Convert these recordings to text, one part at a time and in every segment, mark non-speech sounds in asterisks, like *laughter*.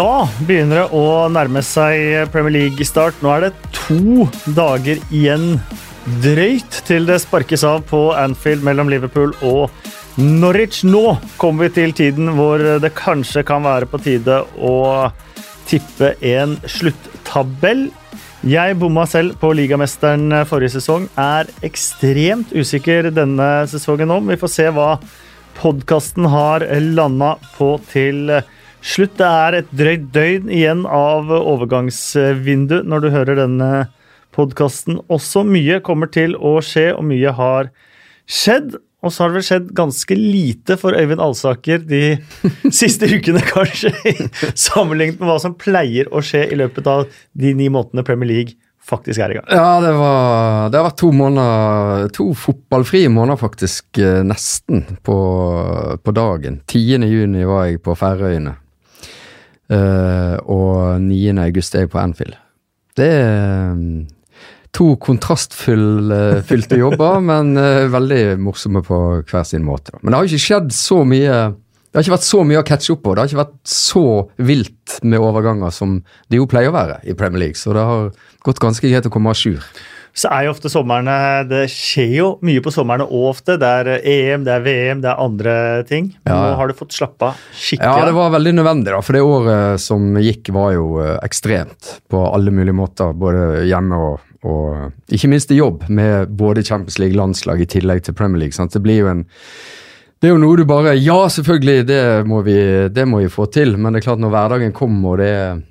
Da begynner det å nærme seg Premier League-start. Nå er det to dager igjen drøyt til det sparkes av på Anfield mellom Liverpool og Norwich. Nå kommer vi til tiden hvor det kanskje kan være på tide å tippe en sluttabell. Jeg bomma selv på ligamesteren forrige sesong. Er ekstremt usikker denne sesongen om. Vi får se hva podkasten har landa på til slutt. Det er et drøyt døgn igjen av overgangsvindu når du hører denne podkasten. Også mye kommer til å skje, og mye har skjedd. Og så har det vel skjedd ganske lite for Øyvind Alsaker de *laughs* siste ukene, kanskje, sammenlignet med hva som pleier å skje i løpet av de ni månedene Premier League faktisk er i gang. Ja, det, var, det har vært to måneder, to fotballfrie måneder faktisk, eh, nesten på, på dagen. 10. juni var jeg på Færøyene. Uh, og 9. august er jeg på Anfield. Det er um, to kontrastfylte jobber, *laughs* men veldig morsomme på hver sin måte. Men det har ikke skjedd så mye Det har ikke vært så mye å catche opp på. Det har ikke vært så vilt med overganger som det jo pleier å være i Premier League, så det har gått ganske greit å komme à jour så er jo ofte somrene Det skjer jo mye på somrene òg ofte. Det er EM, det er VM, det er andre ting. Ja. Nå har du fått slappa skikkelig Ja, det var veldig nødvendig, da. For det året som gikk, var jo eh, ekstremt på alle mulige måter. Både hjemme og, og ikke minst i jobb, med både Champions League, landslag i tillegg til Premier League. Sant? Det blir jo en det er jo noe du bare Ja, selvfølgelig, det må, vi, det må vi få til. Men det er klart, når hverdagen kommer, og det er,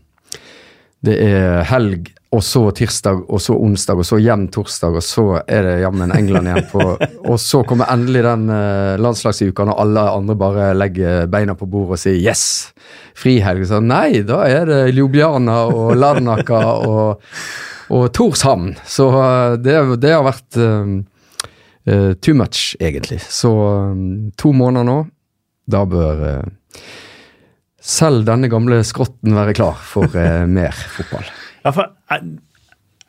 det er helg og så tirsdag, og så onsdag, og så hjem torsdag, og så er det jammen England igjen på *laughs* Og så kommer endelig den uh, landslagsuka når alle andre bare legger beina på bordet og sier 'yes', frihelg. Så nei, da er det Ljubljana og Larnaca og, og Torshamn. Så uh, det, det, har vært uh, too much, egentlig. Så um, to måneder nå, da bør selv denne gamle skrotten være klar for mer fotball. Ja, for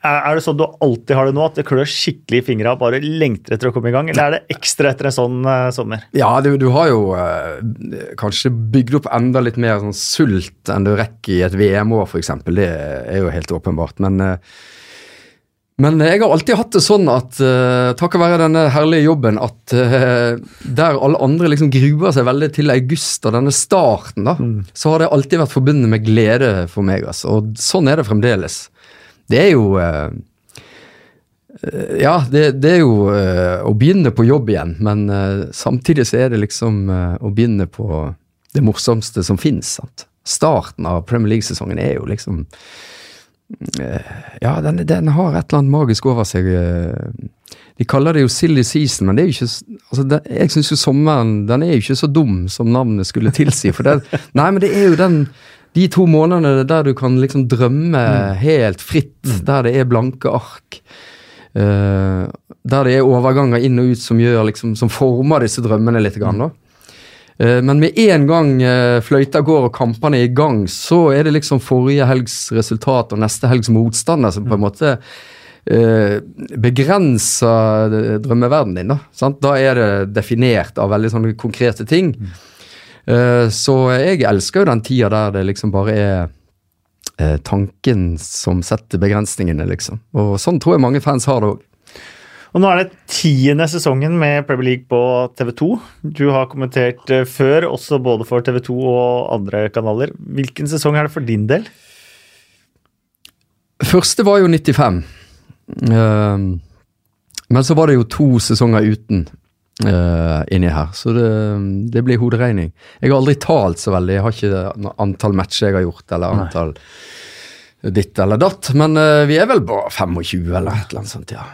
er, er, det sånn du alltid har det nå, at det klør skikkelig i fingra og bare lengter etter å komme i gang? Eller er det ekstra etter en sånn uh, sommer? Ja, du, du har jo uh, kanskje bygd opp enda litt mer sånn sult enn du rekker i et VM-år, f.eks. Det er jo helt åpenbart. Men uh, men jeg har alltid hatt det sånn at uh, takket være denne herlige jobben, at uh, der alle andre liksom gruer seg veldig til august og denne starten, da, mm. så har det alltid vært forbundet med glede for meg. Altså. Og sånn er det fremdeles. Det er jo uh, Ja, det, det, er jo å begynne på jobb igjen, men samtidig så er det liksom å begynne på det morsomste som fins. Starten av Premier League-sesongen er jo liksom ja, den, den, har et eller annet magisk over seg. Eh. De kaller det jo silly season, men det er jo ikke altså det, Jeg syns jo sommeren den er jo ikke så dum som navnet skulle tilsi. for det, *laughs* Nei, men det er jo den de to månedene der du kan liksom drømme mm. helt fritt, mm. der det er blanke ark. Uh, der det er overganger inn og ut som gjør liksom, som former disse drømmene litt. Grann, da. Eh, men med en gang eh, fløyta går og kampene er i gang, så er det liksom forrige helgs resultat og neste helgs motstander som på en måte eh, begrenser drømmeverdenen din. Da, sant? da er det definert av veldig sånne konkrete ting. Så jeg elsker jo den tida der det liksom bare er tanken som setter begrensningene, liksom. Og sånn tror jeg mange fans har det òg. Og Nå er det tiende sesongen med Premier League på TV2. Du har kommentert eh, før, også både for TV2 og andre kanaler. Hvilken sesong er det for din del? Første var jo 95. Uh, men så var det jo to sesonger uten uh, inni her, så det, det blir hoderegning. Jeg har aldri talt så veldig. Jeg har ikke antall matcher jeg har gjort, eller antall Nei. ditt eller datt. Men uh, vi er vel bare 25 eller et eller annet sånt, ja.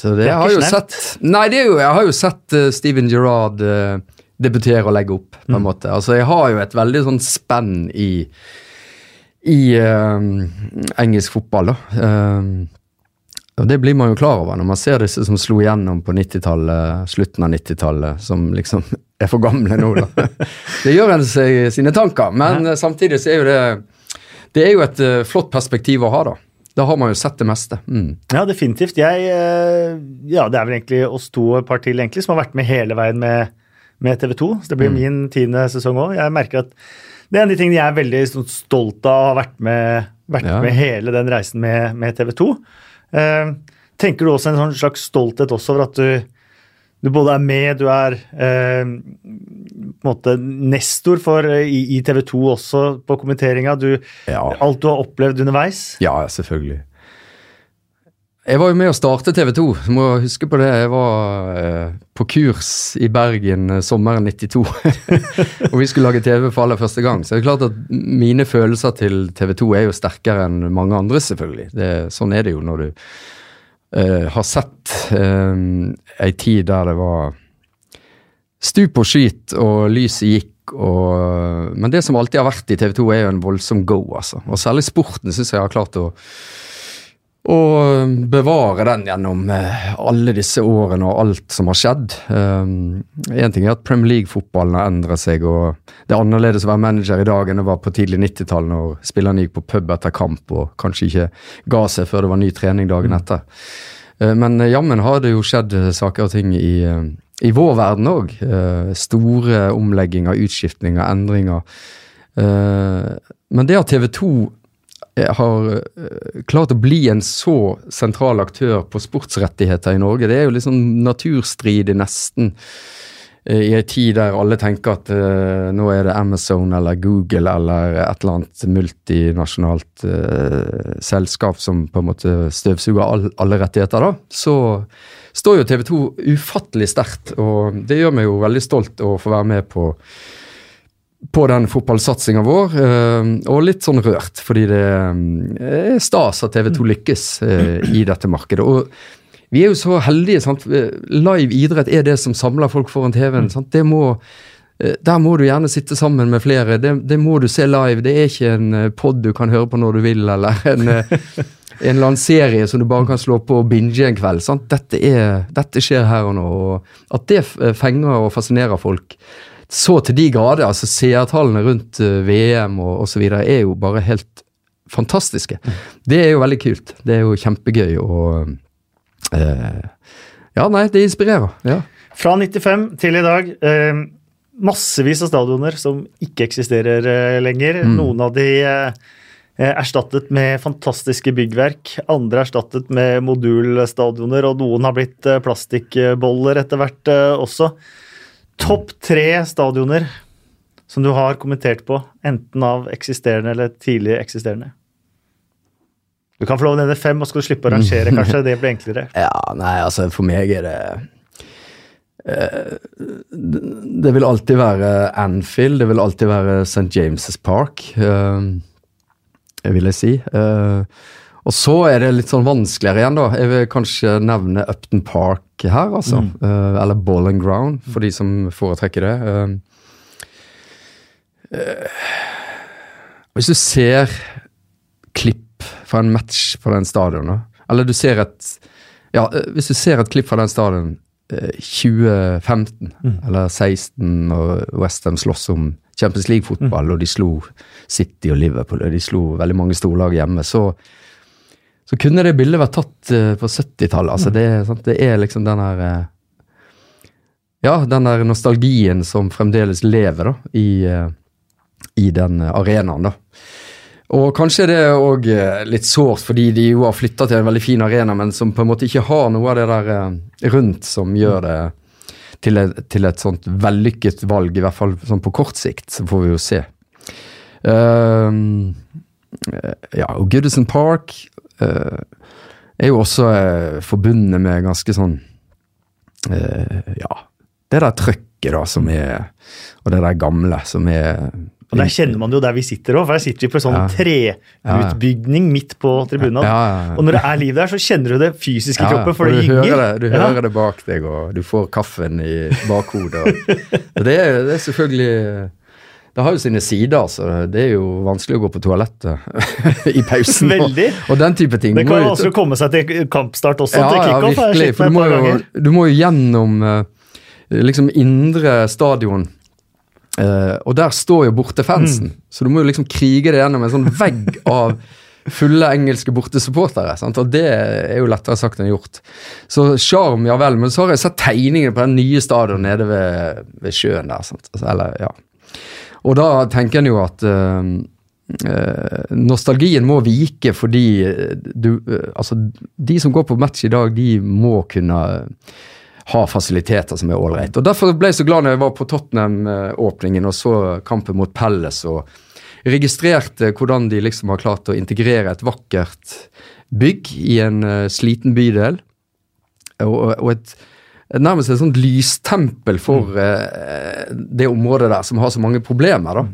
Så det, det har jo sett Nei, det er jo, jeg har jo sett uh, Steven Gerrard uh, debutere og legge opp, på en mm. måte. Altså, jeg har jo et veldig sånn spenn i i uh, engelsk fotball, da. og det blir man jo klar over når man ser disse som slo igjennom på slutten av 90-tallet, som liksom *laughs* er for gamle nå, da. *laughs* det gjør en seg sine tanker, men samtidig så er jo det Det er jo et flott perspektiv å ha, da. Da har man jo sett det meste. Mm. Ja, definitivt. Jeg eh, Ja, det er vel egentlig oss to et par til egentlig som har vært med hele veien med, med TV 2. Så det blir mm. min tiende sesong òg. Jeg merker at det er en av de tingene jeg er veldig sånn, stolt av å ha vært med, vært Ja. med hele den reisen med, med TV 2. Eh, tenker du også en sånn slags stolthet også over at du, du både er med, du er eh, måte nestor for, eh, i, i TV 2 også på kommenteringa. Du, Ja. Alt du har opplevd underveis. Ja, selvfølgelig. Jeg var jo med å starte TV 2, du må huske på det. Jeg var eh, på kurs i Bergen eh, sommeren 92. *laughs* og vi skulle lage TV for aller første gang. Så det er klart at mine følelser til TV 2 er jo sterkere enn mange andre, selvfølgelig. Det, sånn er det jo når du eh, har sett uh, ei tid der det var stup og skyt og lyset gikk og Men det som alltid har vært i TV 2, er jo en voldsom go, altså. Og særlig sporten syns jeg har klart å og bevare den gjennom eh, alle disse årene og alt som har skjedd. Én ting er at Premier League-fotballen har endret seg, og det er annerledes å være manager i dag enn det var på tidlig 90-tall, når spillerne gikk på pub etter kamp og kanskje ikke ga seg før det var ny trening dagen etter. Eh, Men jammen har det jo skjedd eh, saker og ting i, eh, i vår verden òg. Store omlegginger, utskiftninger, endringer. Eh, Men det at TV 2 har eh, klart å bli en så sentral aktør på sportsrettigheter i Norge, det er jo sånn naturstridig nesten. eh, I en tid der alle tenker at uh, nå er det Amazon eller Google eller et eller annet multinasjonalt uh, selskap som på en måte støvsuger all, alle rettigheter, da, så står jo TV 2 ufattelig sterkt. Og det gjør meg jo veldig stolt å få være med på på den fotballsatsinga vår, eh, og litt sånn rørt, fordi det eh, er stas at TV 2 lykkes eh, i dette markedet. Og vi er jo så heldige. sant? Live idrett er det som samler folk foran TV-en. sant? Det må, der må du gjerne sitte sammen med flere. Det, det må du se live. Det er ikke en pod du kan høre på når du vil, eller en, *laughs* en serie som du bare kan slå på og binge en kveld. sant? Dette, er, dette skjer her og nå. og At det fenger og fascinerer folk så til de grader. altså Seertallene rundt eh, VM og osv. er jo bare helt fantastiske. Det er jo veldig kult. Det er jo kjempegøy og eh, Ja, nei, det inspirerer. ja. Fra 95 til i dag. Eh, massevis av stadioner som ikke eksisterer eh, lenger. Noen av de eh, er erstattet med fantastiske byggverk. Andre erstattet med modulstadioner, og noen har blitt eh, plastikkboller etter hvert eh, også. Topp tre stadioner som du har kommentert på, enten av eksisterende eller tidlig eksisterende. Du kan få lov å nevne fem, og skal du slippe å rangere, kanskje. Det blir enklere. *laughs* Ja, nei, altså for meg er det eh, det- vil alltid være Anfield, det vil alltid være St. James' Park, eh, vil jeg si. Og så er det litt sånn vanskeligere igjen, da. Jeg vil kanskje nevne Upton Park her, altså. Eh, eller Ball and Ground, for de som foretrekker det. Uh, uh, hvis du ser klipp fra en match på den stadionet, eller du ser et ja, hvis du ser et klipp fra den stadion eh, 2015 eller 16, og Westham slåss om Champions League-fotball, og de slo City og Liverpool, og de slo veldig mange storlag hjemme, så, så kunne det bildet vært tatt eh, på 70-tallet. Altså, det, er det er liksom den her eh, Ja, den der nostalgien som fremdeles lever da, i, eh, i den arenaen, da. Og kanskje det er òg litt sårt, fordi de jo har flytta til en veldig fin arena, men som på en måte ikke har noe av det der rundt som gjør det til et, til et sånt vellykket valg, i hvert fall sånn på kort sikt. Så får vi jo se. Eh, ja, og Goodison Park er jo også eh, forbundet med ganske sånn eh, Ja, det der trøkket da som er Og det der gamle som er Og der kjenner man det jo der vi sitter òg, for der sitter vi på en sånn Ja. treutbygning midt på tribunen. Ja, ja. Og når det er liv der, så kjenner du det fysisk i kroppen, for det det, du hører det bak deg, og du får kaffen i bakhodet. og- *laughs* og det, er, det er selvfølgelig Det har jo sine sider, så det er jo vanskelig å gå på toalettet *laughs* i pausen. *laughs* og- Veldig. Og, den type ting. Det kan jo- vanskelig komme seg til kampstart også, ja, til kickoff. Ja, virkelig. For du må, jo, du må jo gjennom eh, liksom indre stadion. Uh, og der står jo bortefansen, så du må jo liksom krige det gjennom en sånn vegg *laughs* av fulle engelske bortesupportere. sant? Og det er jo lettere sagt enn gjort. Så sjarm, ja vel, men så har jeg sett tegningene på den nye stadion nede ved, ved sjøen der. sant? Altså, eller, ja. Og da tenker en jo at uh, uh, nostalgien må vike fordi du Altså, de som går på match i dag, de må kunne ha fasiliteter som er ålreit. Og Derfor ble jeg så glad når jeg var på Tottenham-åpningen og så kampen mot Pelles og registrerte hvordan de liksom har klart å integrere et vakkert bygg i en sliten bydel. Og, og et nærmest et sånt lystempel for mm. eh, det området der som har så mange problemer. da.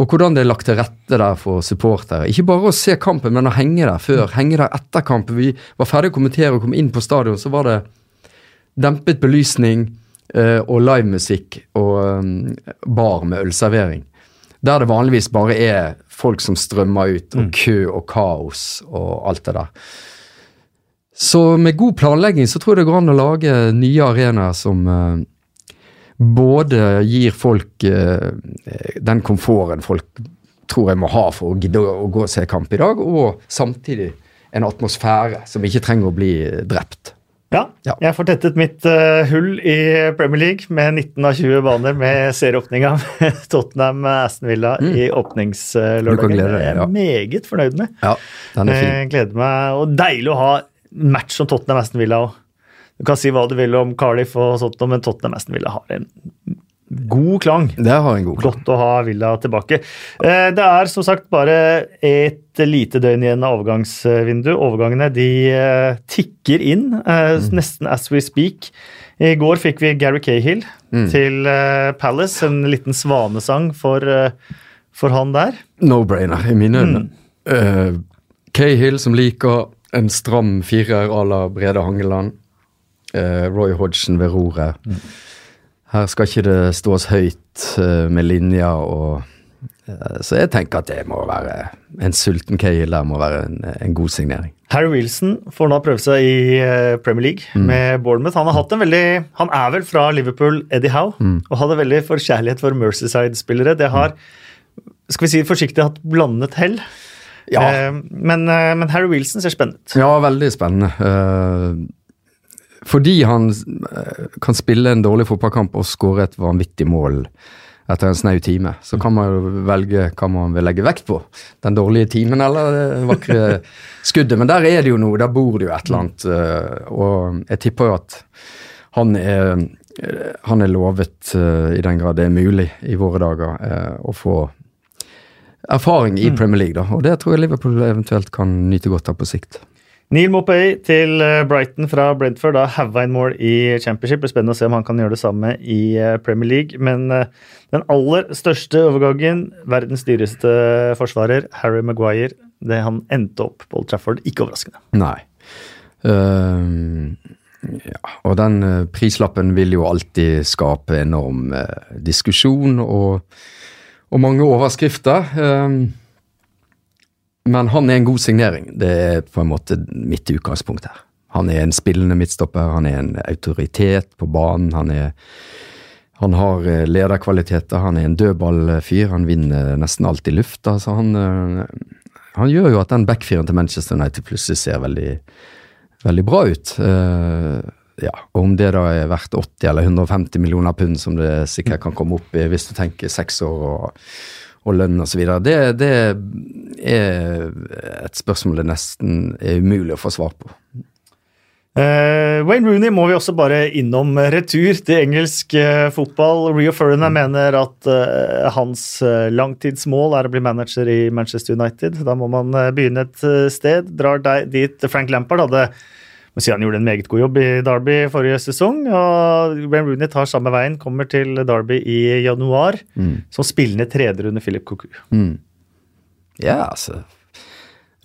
Og hvordan det er lagt til rette der for supportere. Ikke bare å se kampen, men å henge der før. Mm. Henge der etter kampen. Vi var ferdig å kommentere og kom inn på stadion, så var det dempet belysning eh, og livemusikk og um, bar med ølservering. Der det vanligvis bare er folk som strømmer ut, og mm. kø og kaos og alt det der. Så med god planlegging så tror jeg det går an å lage nye arenaer som uh, både gir folk uh, den komforten folk tror jeg må ha for å gidde å, gå og se kamp i dag, og samtidig en atmosfære som ikke trenger å bli drept. Ja, ja. jeg får tettet mitt uh, hull i Premier League med 19 av 20 baner med serieåpninga med *laughs* Tottenham-Aston Villa mm. i åpningslørdagen. Det er jeg meget fornøyd med. Ja, den er fin. Gleder meg, og Deilig å ha match som Tottenham Aston Villa òg. Du kan si hva du vil om Cardiff og sånt, men Tottenham Aston Villa har en god klang. Det har en god klang. Godt å ha Villa tilbake. Eh, det er som sagt bare et lite døgn igjen av overgangsvindu. Overgangene de eh, tikker inn, eh, mm. nesten as we speak. I går fikk vi Gary Cahill mm. til Palace. En liten svanesang for, for han der. No-brainer i mine øyne. Mm. Uh, Cahill som liker en stram firer à la Brede Hangeland. Uh, Roy Hodgson ved roret. Mm. Her skal ikke det stås høyt uh, med linjer og uh, Så jeg tenker at det må være en sulten Cale der må være en, en, god signering. Harry Wilson får nå prøve seg i Premier League mm. med Bournemouth. Han har hatt en veldig, han er vel fra Liverpool, Eddie Howe, mm. og hadde veldig forkjærlighet for Mercyside-spillere. Det har skal vi si forsiktig hatt blandet hell. Ja. Eh, men, eh, men, Harry Wilson ser spennende ut. Ja, veldig spennende. Eh, fordi han kan spille en dårlig fotballkamp og skåre et vanvittig mål etter en snau time, så kan man jo velge hva man vil legge vekt på. Den dårlige timen eller det vakre *laughs* skuddet. Men der er det jo noe, der bor det jo et eller annet. Og jeg tipper jo at han er, han er lovet, i den grad det er mulig i våre dager, å få erfaring i mm. Premier League, da. Og det tror jeg Liverpool eventuelt kan nyte godt av på sikt. Neil Mopay til eh, Brighton fra Brentford. Da haua en mål i Championship. Det blir spennende å se om han kan gjøre det samme i eh, Premier League. Men eh, den aller største overgangen, verdens dyreste forsvarer, Harry Maguire, det han endte opp på Old Trafford. Ikke overraskende. Nei. Um, ja, og den prislappen vil jo alltid skape enorm diskusjon. og og mange overskrifter. Ehm, men han er en god signering. Det er på en måte mitt utgangspunkt her. Han er en spillende midtstopper, han er en autoritet på banen. Han, er, han har eh, lederkvaliteter, han er en dødballfyr. Han vinner nesten alltid lufta. Så han, eh, han gjør jo at den backfiren til Manchester United plutselig ser veldig, veldig bra ut. Ja, Om det da er verdt 80 eller 150 millioner pund, som det sikkert kan komme opp i hvis du tenker seks år og, og lønn osv., det, det er et spørsmål det nesten er umulig å få svar på. Uh, Wayne Rooney må vi også bare innom retur til engelsk uh, fotball. Rio Ferdinand mm. mener at uh, hans langtidsmål er å bli manager i Manchester United. Da må man begynne et sted. Drar dit Frank Lampard hadde må siden han gjorde en meget god jobb i Derby forrige sesong. og Ben Rooney tar samme veien, kommer til Derby i januar mm. som spillende tredje under Philip Cocu. Mm. Ja, altså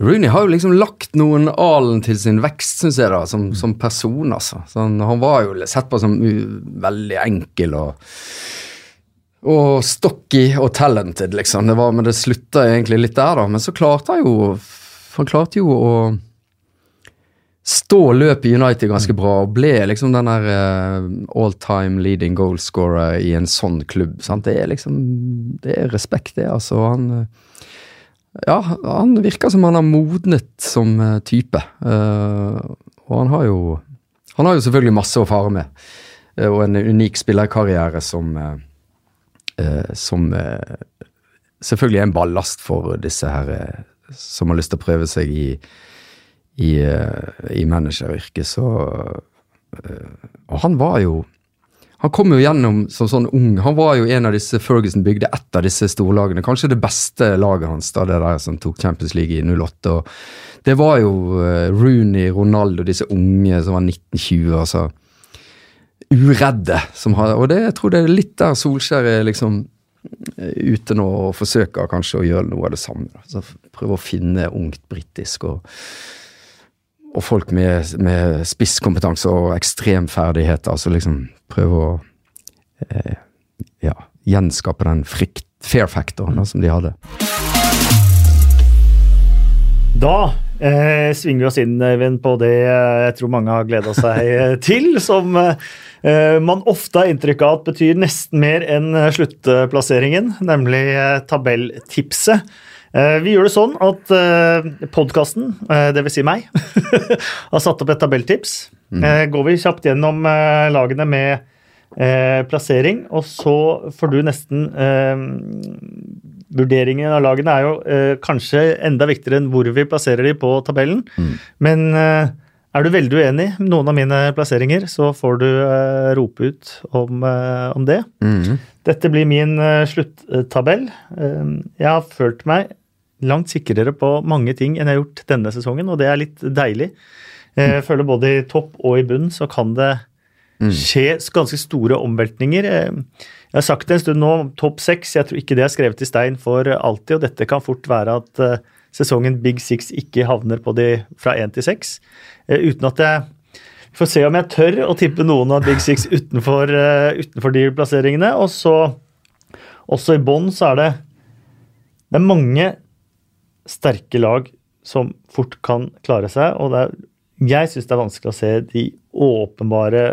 Rooney har jo liksom lagt noen alen til sin vekst, syns jeg, da, som, mm. som person, altså. Sånn, han var jo sett på som veldig enkel og og stocky og talented, liksom. Det var, men det slutta egentlig litt der, da. Men så klarte han jo Han klarte jo å stå løpet i United ganske bra og ble liksom den der uh, all time leading goal scorer i en sånn klubb. Sant? Det er liksom Det er respekt, det. Altså, han uh, Ja, han virker som han har modnet som uh, type. og han har jo Han har jo selvfølgelig masse å fare med. og en unik spillerkarriere som eh, som eh, selvfølgelig er en ballast for disse her eh, som har lyst til å prøve seg i, i, eh, i manageryrket. Så eh, Og han var jo han kom jo gjennom som sånn ung. Han var jo en av disse Ferguson bygde ett av disse storlagene. Kanskje det beste laget hans, da, det der som tok Champions League i 08. og Det var jo uh, Rooney, Ronaldo, disse unge som var 1920. altså Uredde. Som hadde, og det, jeg tror det er litt der Solskjær er liksom eh, ute nå og forsøker kanskje å gjøre noe av det samme. Altså, prøve å finne ungt britisk og og folk med, med spisskompetanse og ekstremferdighet. Altså liksom prøve å eh, ja, gjenskape den fair factoren som de hadde. Da eh, svinger vi oss inn Eivind, på det jeg tror mange har gleda seg *laughs* til. Som eh, man ofte har inntrykk av at betyr nesten mer enn sluttplasseringen, nemlig eh, tabelltipset. Eh, vi gjør det sånn at eh, podkasten, eh, dvs. Si meg, *laughs* har satt opp et tabelltips. Mm. Går vi kjapt gjennom lagene med plassering, og så får du nesten Vurderingen av lagene er jo kanskje enda viktigere enn hvor vi plasserer de på tabellen. Mm. Men er du veldig uenig med noen av mine plasseringer, så får du rope ut om, om det. Mm. Dette blir min sluttabell. jeg har følt meg langt sikrere på mange ting enn jeg har gjort denne sesongen, og det er litt deilig. Jeg føler både i topp og i bunn så kan det mm. skje ganske store omveltninger. Jeg har sagt det en stund nå, topp seks. Jeg tror ikke det er skrevet i stein for alltid, og dette kan fort være at eh, sesongen Big Six ikke havner på de fra én til seks. Eh, uten at jeg får se om jeg tør å tippe noen av Big Six utenfor, eh, utenfor de plasseringene. Og så også i bånn så er det det er mange sterke lag som fort kan klare seg. og er, Jeg syns det er vanskelig å se de åpenbare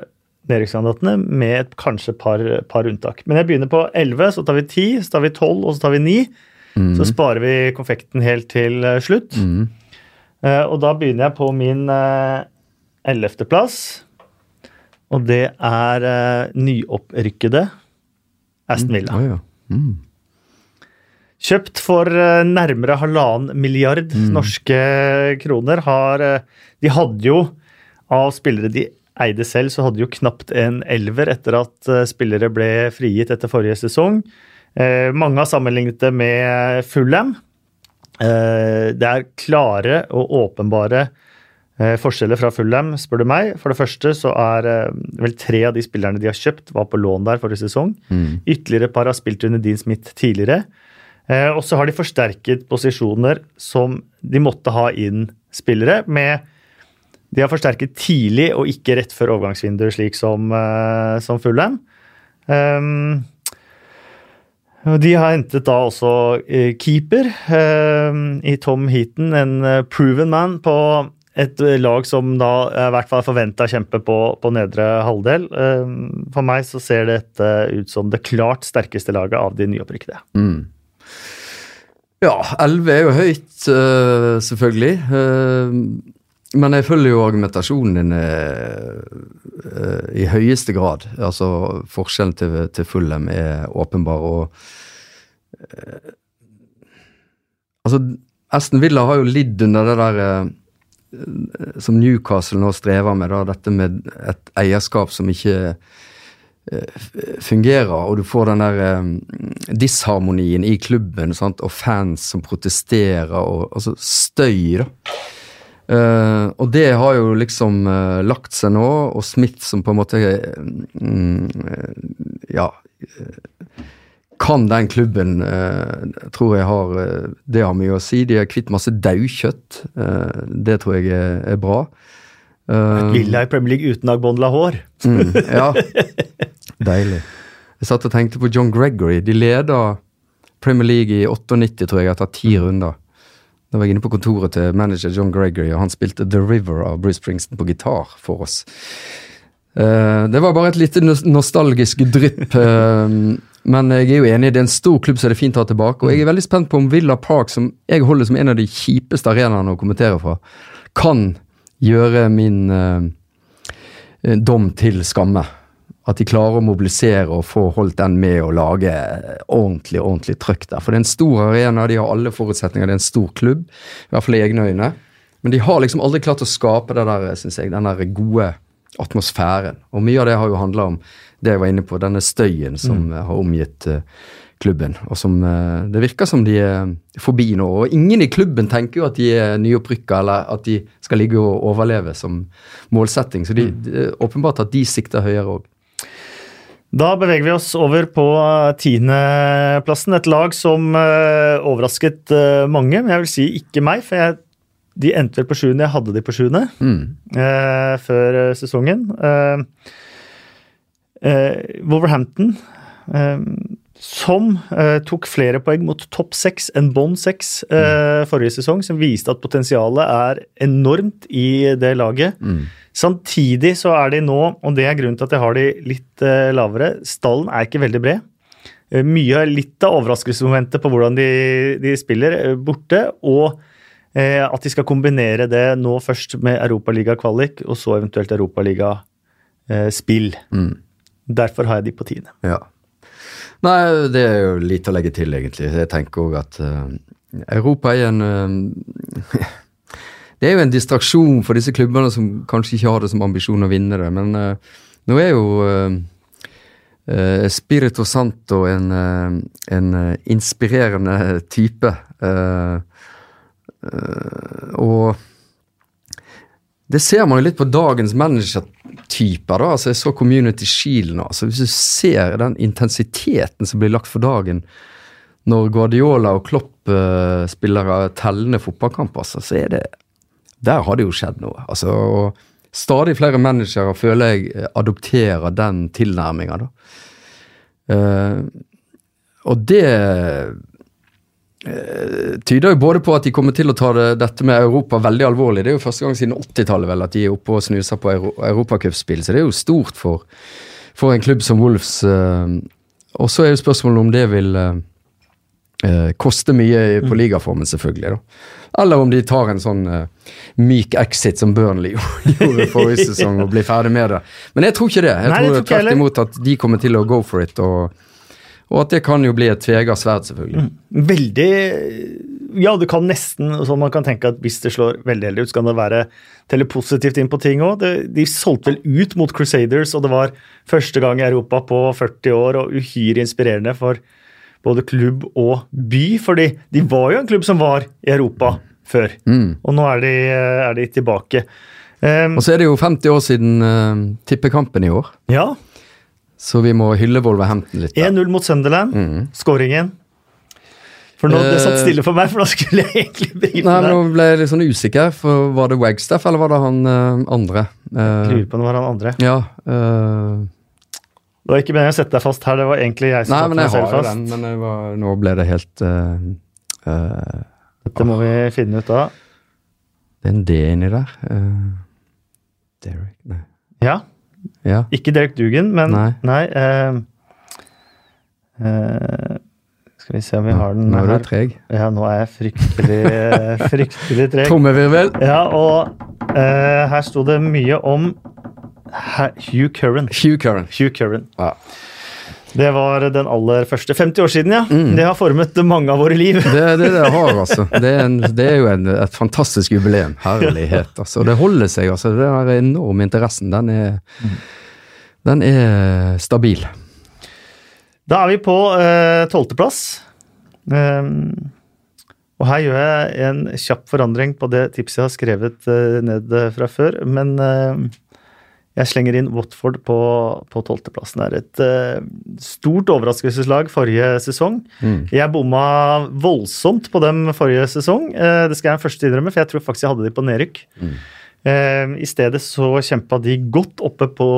nedrykkskandidatene med et kanskje par, par unntak. Men jeg begynner på 11, så tar vi 10, så tar vi 12 og så tar vi 9. Mm. Så sparer vi konfekten helt til eh, slutt. Mm. Uh, og da begynner jeg på min ellevteplass. Uh, og det er uh, nyopprykkede Aston Villa. Mm. Oh, ja. Kjøpt for eh, nærmere halvannen milliard mm. norske kroner. Har, eh, de hadde jo, av spillere de eide selv, så hadde de jo knapt en elver etter at eh, spillere ble frigitt etter forrige sesong. Mange har sammenlignet det med Fulham. Det er klare og åpenbare forskjeller fra Fulham, spør du meg. For det første så er vel tre av de spillerne de har kjøpt, var på lån der forrige sesong. Mm. Ytterligere et par har spilt under Dean Smith tidligere. Eh, og så har de forsterket posisjoner som de måtte ha inn spillere med De har forsterket tidlig og ikke rett før overgangsvinduet, slik som, uh, som Fulham. Um, de har hentet da også uh, keeper uh, i Tom Heaton, en proven man på et lag som da er i hvert fall forventa å kjempe på, på, nedre halvdel. For meg så ser dette ut som det klart sterkeste laget av de nyopprykkede. Mm. Ja, 11 er jo høyt, uh, selvfølgelig. Uh, men jeg følger jo argumentasjonen din uh, i høyeste grad. Altså, forskjellen til, til Fulham er åpenbar, og Altså, Aston Villa har jo lidd under det der som Newcastle nå strever med, da, dette med et eierskap som ikke Eh, fungerer, og du får den der um, disharmonien i klubben sant? og fans som protesterer, og altså støy, da. Uh, og det har jo liksom uh, lagt seg nå, og Smith som på en måte um, Ja Kan den klubben, tror jeg har Det har mye å si. De har kvitt masse daukjøtt. det tror jeg er, er bra. Uh, Villa i Premier League uten Agbon Lahore. mm, ja. *laughs* Deilig. Jeg satt og tenkte på John Gregory. De leda Premier League i 98, tror jeg, etter ti mm. runder. Da var jeg inne på kontoret til manager John Gregory, og han spilte The River av Bruce Springsteen på gitar for oss. Uh, det var bare et lite nostalgisk drypp. Uh, *laughs* men jeg er jo enig, det er en stor klubb som det er fint å ha tilbake. Og jeg er veldig spent på om Villa Park, som jeg holder som en av de kjipeste arenaene å kommentere fra, kan gjøre min uh, dom til skamme. At de klarer å mobilisere og få holdt den med å lage ordentlig ordentlig trøkk der. For det er en stor arena, de har alle forutsetninger, det er en stor klubb. I hvert fall i egne øyne. Men de har liksom aldri klart å skape det der, synes jeg, den der gode atmosfæren. Og mye av det har jo handla om det jeg var inne på, denne støyen som mm. har omgitt uh, klubben. Og som uh, Det virker som de er forbi nå. Og ingen i klubben tenker jo at de er nyopprykka, eller at de skal ligge og overleve som målsetting. Så mm. det er åpenbart at de sikter høyere òg. Da beveger vi oss over på tiendeplassen. Et lag som uh, overrasket mange, men jeg vil si ikke meg. For jeg de endte vel på sjuende. Jeg hadde de på sjuende mm. eh, før eh, sesongen. Eh, eh, Wolverhampton, eh, som eh, tok flere poeng mot topp seks enn bånn seks mm. forrige sesong, som viste at potensialet er enormt i det laget. Mm. Samtidig så er de nå, og det er grunnen til at jeg har de litt lavere, stallen er ikke veldig bred. Mye, Litt av overraskelsesmomentet på hvordan de, de spiller borte. og Eh, at de skal kombinere det nå først med Europaliga-kvalik, og så eventuelt Europaliga-spill. Mm. Derfor har jeg de på tiende. Ja. Nei, det er jo lite å legge til, egentlig. Jeg tenker òg at Europa er en *laughs* Det er jo en distraksjon for disse klubbene som kanskje ikke har det som ambisjon å vinne det, men uh, nå er jo Spirito Santo en, en inspirerende type. Uh, og det ser man jo litt på dagens managertyper. da, altså Jeg så Community Shield nå. altså Hvis du ser den intensiteten som blir lagt for dagen når Guardiola og Klopp uh, spiller tellende fotballkamper, altså, så er det Der har det jo skjedd noe. altså, Stadig flere managere føler jeg adopterer den tilnærminga. Uh, og det Eh, tyder jo både på at de kommer til å ta det, dette med Europa veldig alvorlig. Det er jo første gang siden 80-tallet vel at de er oppe og snuser på Euro, europacupspill, så det er jo stort for, for, en klubb som Wolves. Eh, og så er jo spørsmålet om det vil eh, koster mye på mm. ligaformen, selvfølgelig. da. Eller om de tar en sånn eh, myk exit som Burnley *laughs* gjorde forrige sesong og blir ferdig med det. Men jeg tror ikke det. Jeg Nei, tror tvert imot at de kommer til å go for it. og og at det kan jo bli et tvega sverd, selvfølgelig. Mm. Veldig Ja, du kan nesten sånn man kan tenke at hvis det slår veldig heldig ut, så kan det være telle positivt inn på ting òg. De solgte vel ut mot Crusaders, og det var første gang i Europa på 40 år, og uhyre inspirerende for både klubb og by. fordi de var jo en klubb som var i Europa før, mm. og nå er de, er de tilbake. Um, og så er det jo 50 år siden uh, tippekampen i år. Ja, så vi må hylle Wolverhampton litt. 1-0 mot Sunderland. Mm. Skåringen. For nå det satt stille for meg, for da skulle jeg egentlig begynne Nei, Nå ble jeg litt sånn usikker. for Var det Wagstaff, eller var det han uh, andre? Uh, lurer på om det var han andre. Ja. Uh, det var ikke meningen å sette deg fast her, det var egentlig jeg som nei, satte meg selv fast. Den, men var, nå ble det helt Dette må vi finne ut av. Det er en D inni der. Derek Nei. Ja. Ja. Ikke Derek Dugan, men Nei. nei uh, uh, skal vi se om vi har den her. nå er du treg. Ja, nå er jeg fryktelig, fryktelig treg. *laughs* Trommevirvel. Ja, og uh, her sto det mye om Hugh Curran. Hugh Curran. Hugh Curran. Ja. Det var den aller første. 50 år siden, ja. Mm. Det har formet mange av våre liv. Det, det, det har, *laughs* altså. Det er, en, det er jo en, et fantastisk jubileum. Herlighet, altså. Det holder seg, altså. Den enorme interessen, den er, mm. den er stabil. Da er vi på eh, tolvteplass. Eh, eh, og her gjør jeg en kjapp forandring på det tipset jeg har skrevet eh, ned fra før. Men eh, jeg slenger inn Watford på, på tolvteplassen. Det er et uh, stort overraskelseslag forrige sesong. Mm. Jeg bomma voldsomt på dem forrige sesong. Uh, det skal jeg først innrømme, for jeg tror faktisk jeg hadde de på nedrykk. Mm. Uh, I stedet så kjempa de godt oppe på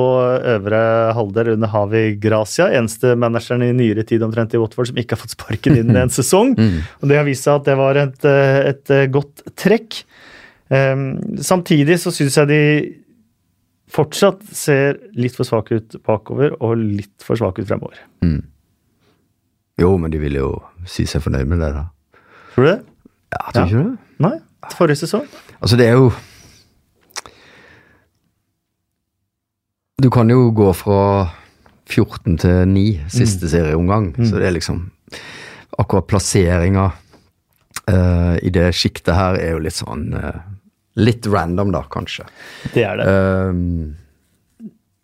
øvre halvdel under Havi Gracia. Eneste manageren i nyere tid omtrent i Watford som ikke har fått sparken inn en *laughs* sesong. Mm. Og det har vist seg at det var et, et godt trekk. samtidig så syns jeg de fortsatt ser litt for svak ut bakover og litt for svak ut fremover. Mm. Jo, men de vil jo si seg fornøyd med det, da. Tror du det? Ja, tror ja. ikke det? Nei. Forrige sesong? Altså, det er jo Du kan jo gå fra 14 til 9 siste serieomgang. Så det er liksom Akkurat plasseringa uh, i det sjiktet her er jo litt sånn eh, Litt random, da, kanskje. Det er det. Um,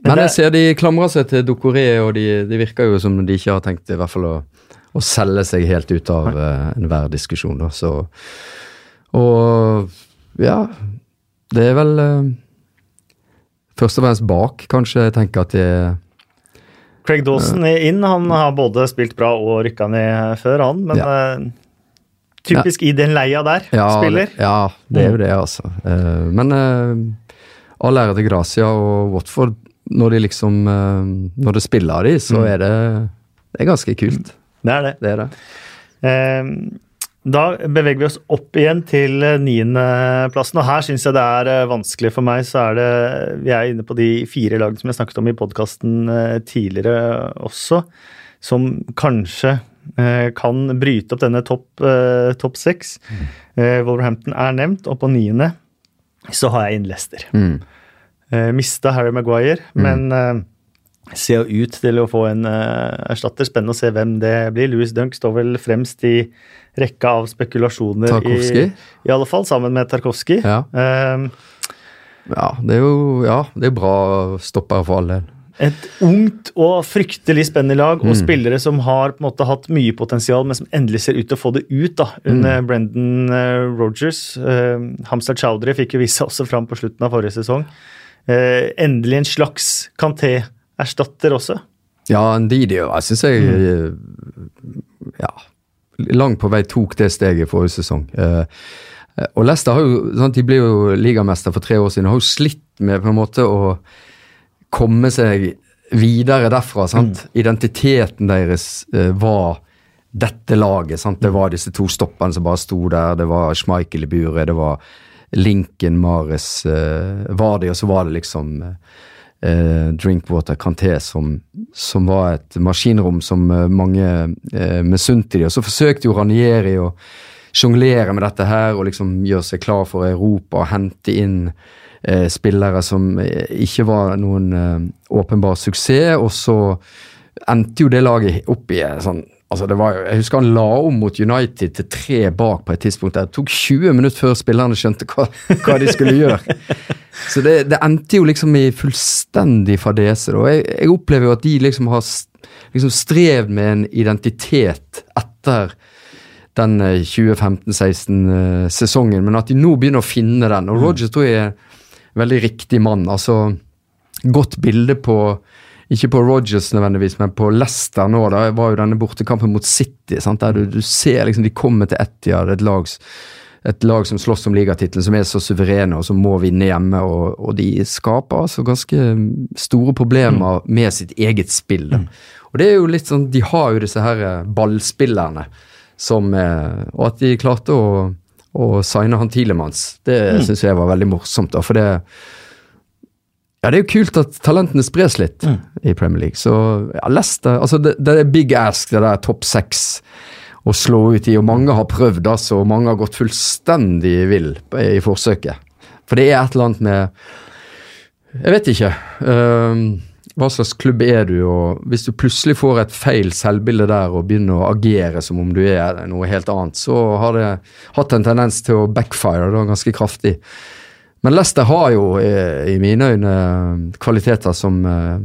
Men det- jeg ser de klamrer seg til Dokoré, og de, de virker jo som de ikke har tenkt i hvert fall å, å selge seg helt ut av uh, enhver diskusjon. Da. Så, og ja, det er vel uh, først og fremst bak, kanskje. Jeg tenker at det Craig Dawson er inn. Han har både spilt bra og rykka ned før, han. Men eh, typisk i den leia der, ja, spiller. Det, ja, det er jo det, altså. Eh, men uh, all ære til Gracia og Watford. Når de liksom eh, Når det spiller av de, så er det Det er ganske kult. Det er det. Det er det. Eh, Da beveger vi oss opp igjen til eh, niendeplassen, og her syns jeg det er eh, vanskelig for meg. Så er det Vi er inne på de fire lagene som jeg snakket om i podkasten tidligere også, som kanskje eh, kan bryte opp denne topp eh, topp seks. Eh, Wolverhampton er nevnt, og på niende så har jeg inn Leicester. Mm. Eh, mista Harry Maguire, men eh, ser jo ut til å få en eh, erstatter. Spennende å se hvem det blir. Louis Dunk står vel fremst i rekka av spekulasjoner. I, I alle fall, sammen med Tarkovskij. Ja. Eh, Ja, det er jo ja, det er bra stopper for all del. Et ungt og fryktelig spennende lag, Mm. og spillere som har på en måte hatt mye potensial, men som endelig ser ut til å få det ut da, under Mm. Brendan uh, Rogers. Uh, Hamstad Chowdhury fikk jo vise seg også fram på slutten av forrige sesong. Uh, endelig en slags Kanté-erstatter også. Ja, Ndidi jeg syns jeg Mm. ja, langt på vei tok det steget forrige sesong. Uh, og Leicester har jo, sant, de ble jo ligamester for tre år siden, har jo slitt med på en måte å komme seg videre derfra. sant? Identiteten deres eh, var dette laget. sant? Det var disse to stoppene som bare sto der. Det var Schmeichel i buret, det var Lincoln, Mares eh, var det, og så var det liksom eh, Drinkwater, Canté som, som var et maskinrom som eh, mange eh, misunte de. Og så forsøkte jo Ranieri å sjonglere med dette her og liksom gjøre seg klar for Europa og hente inn eh, spillere som eh, ikke var noen eh, åpenbar suksess, og så endte jo det laget opp i eh, sånn altså det var Jeg husker han la om mot United til tre bak på et tidspunkt. der Det tok 20 minutter før spillerne skjønte hva, hva de skulle gjøre. *laughs* Så det, det endte jo liksom i fullstendig fadese. da. Jeg, jeg opplever jo at de liksom har liksom strevd med en identitet etter den 2015-16-sesongen, men at de nå begynner å finne den. Og Rogers tror jeg er veldig riktig mann. altså Godt bilde på ikke på Rogers nødvendigvis, men på Leicester nå. Da var jo denne bortekampen mot City. Sant? Der du, du ser liksom de kommer til Etihad, et et lag som slåss om ligatittelen, som er så suverene og som må vinne hjemme. Og, og de skaper altså ganske store problemer med sitt eget spill. Da. Og det er jo litt sånn, De har jo disse her eh, ballspillerne som eh, Og at de klarte å, å signe han Tilemans, det Mm. synes jeg var veldig morsomt. da, for det ja, Det er jo kult at talentene spres litt i Premier League. Så ja, Leicester altså det, det er big ask, det der topp seks å slå ut i. Og mange har prøvd, altså. Og mange har gått fullstendig vill i forsøket. For det er et eller annet med Jeg vet ikke. øhm, hva slags klubb er du, og hvis du plutselig får et feil selvbilde der og begynner å agere som om du er noe helt annet, så har det hatt en tendens til å backfire da, ganske kraftig. Men Leicester har jo eh, i mine øyne kvaliteter som eh,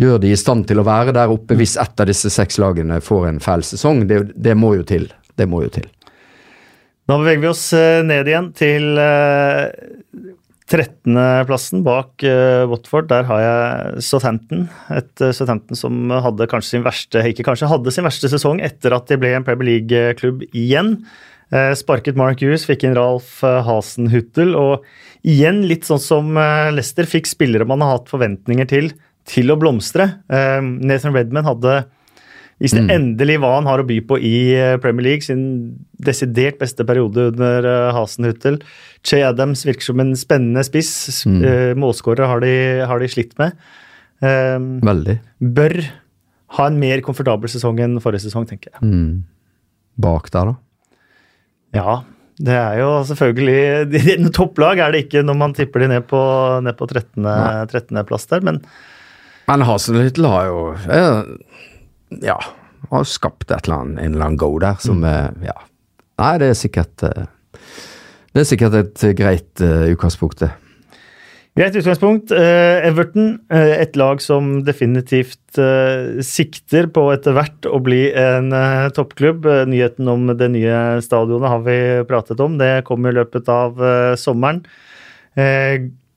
gjør de i stand til å være der oppe hvis ett av disse seks lagene får en feil sesong. Det, det må jo til. Det må jo til. Da beveger vi oss eh, ned igjen til 13.-plassen bak eh, Watford. Der har jeg Southampton. Et eh, Southampton som hadde kanskje sin verste ikke kanskje, hadde sin verste sesong etter at de ble en Premier League-klubb igjen. Eh, Sparket Mark Hughes, fikk inn Ralf Hasenhuttel. Og igjen, litt sånn som Leicester, fikk spillere man har hatt forventninger til, til å blomstre. Nathan Redman hadde hvis det endelig hva han har å by på i eh, Premier League, sin desidert beste periode under eh, Hasenhuttel. Che Adams virker som en spennende spiss. Mm. Målskårere har, de- har de slitt med. Um, Veldig. bør ha en mer komfortabel sesong enn forrige sesong, tenker jeg. Mm. Bak der, da? Ja, det er jo selvfølgelig *laughs* Topplag er det ikke når man tipper de ned på, ned på 13. 13. plass der, men Men Hasenhyttel har jo eh, Ja, har skapt et eller annet, en eller annen go der som mm. Ja. Nei, det er sikkert eh, Det er sikkert et greit eh, utgangspunkt, det. Greit utgangspunkt. Eh, Everton, eh, et lag som definitivt eh, sikter på etter hvert å bli en eh, toppklubb. Eh, Nyheten om det nye stadionet har vi pratet om. Det kom i løpet av eh, sommeren.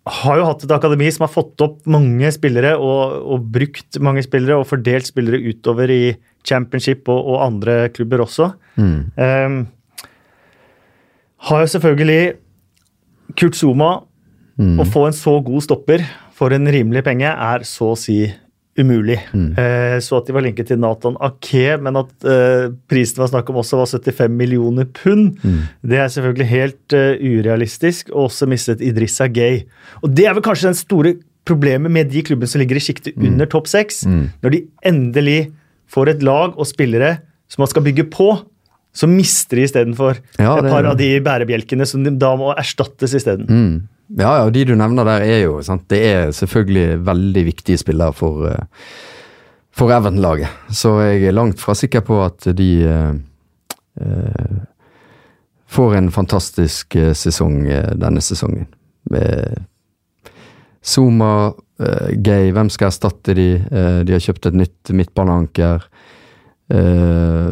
Har jo hatt et akademi som har fått opp mange spillere og, og brukt mange spillere og fordelt spillere utover i championship og, og andre klubber også. Eh, har jo selvfølgelig Kurt Zuma å få en så god stopper for en rimelig penge er så å si umulig. Eh, så at de var linket til Nathan Ake, men at eh, prisen det var snakk om også var 75 millioner pund, det er selvfølgelig helt uh, urealistisk. Og også mistet Idrissa Gay. Og det er vel kanskje den store problemet med de klubbene som ligger i sjiktet under topp seks. Når de endelig får et lag og spillere som man skal bygge på, så mister de istedenfor Ja, et par av de bærebjelkene som de da må erstattes isteden. Mm. Ja, ja, de du nevner der er jo sant? Det er selvfølgelig veldig viktige spillere for, eh, for Everton-laget. Så jeg er langt fra sikker på at de eh, eh, får en fantastisk eh, sesong denne sesongen. Med Zuma, Gay, hvem skal erstatte de? De har kjøpt et nytt midtbaneanker. Eh,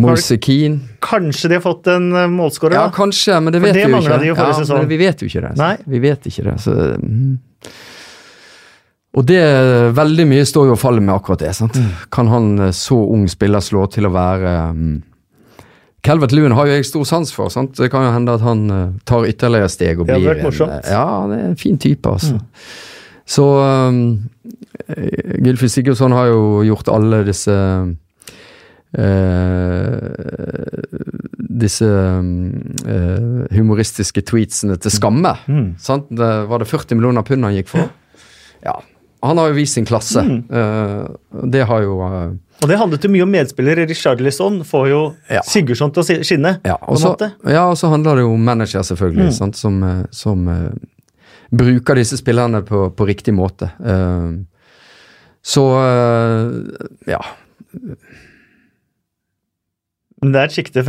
Moise Keane. Kanskje de har fått en eh, målskårer, Ja, kanskje, men det vet det vi jo ikke. de jo ja, sesong. Men vi vet jo ikke det. Nei. Vi vet ikke det, så mm. Og det Veldig mye står jo og faller med akkurat det. sant? Mm. Kan han eh, så ung spiller slå til å være mm, Calvert Lewin har jo jeg stor sans for. sant? Det kan jo hende at han eh, tar ytterligere steg og blir det. Mm. en Ja, han er en fin type, altså. Så um, eh, Gylfi Sigurdsson har jo gjort alle disse eh, disse uh, humoristiske tweetsene til skamme. Mm. Sant? Det, var det 40 millioner pund han gikk for? Ja. Han har jo vist sin klasse. Mm. Uh, det har jo Og det handlet jo mye om medspillere. Richarlison får jo Ja. Sigurdsson til å skinne. Ja, på og så, ja, handler det jo om manager, selvfølgelig, Mm. sant? som, som bruker disse spillerne på, på riktig måte. Så ja. Men det er et sjikte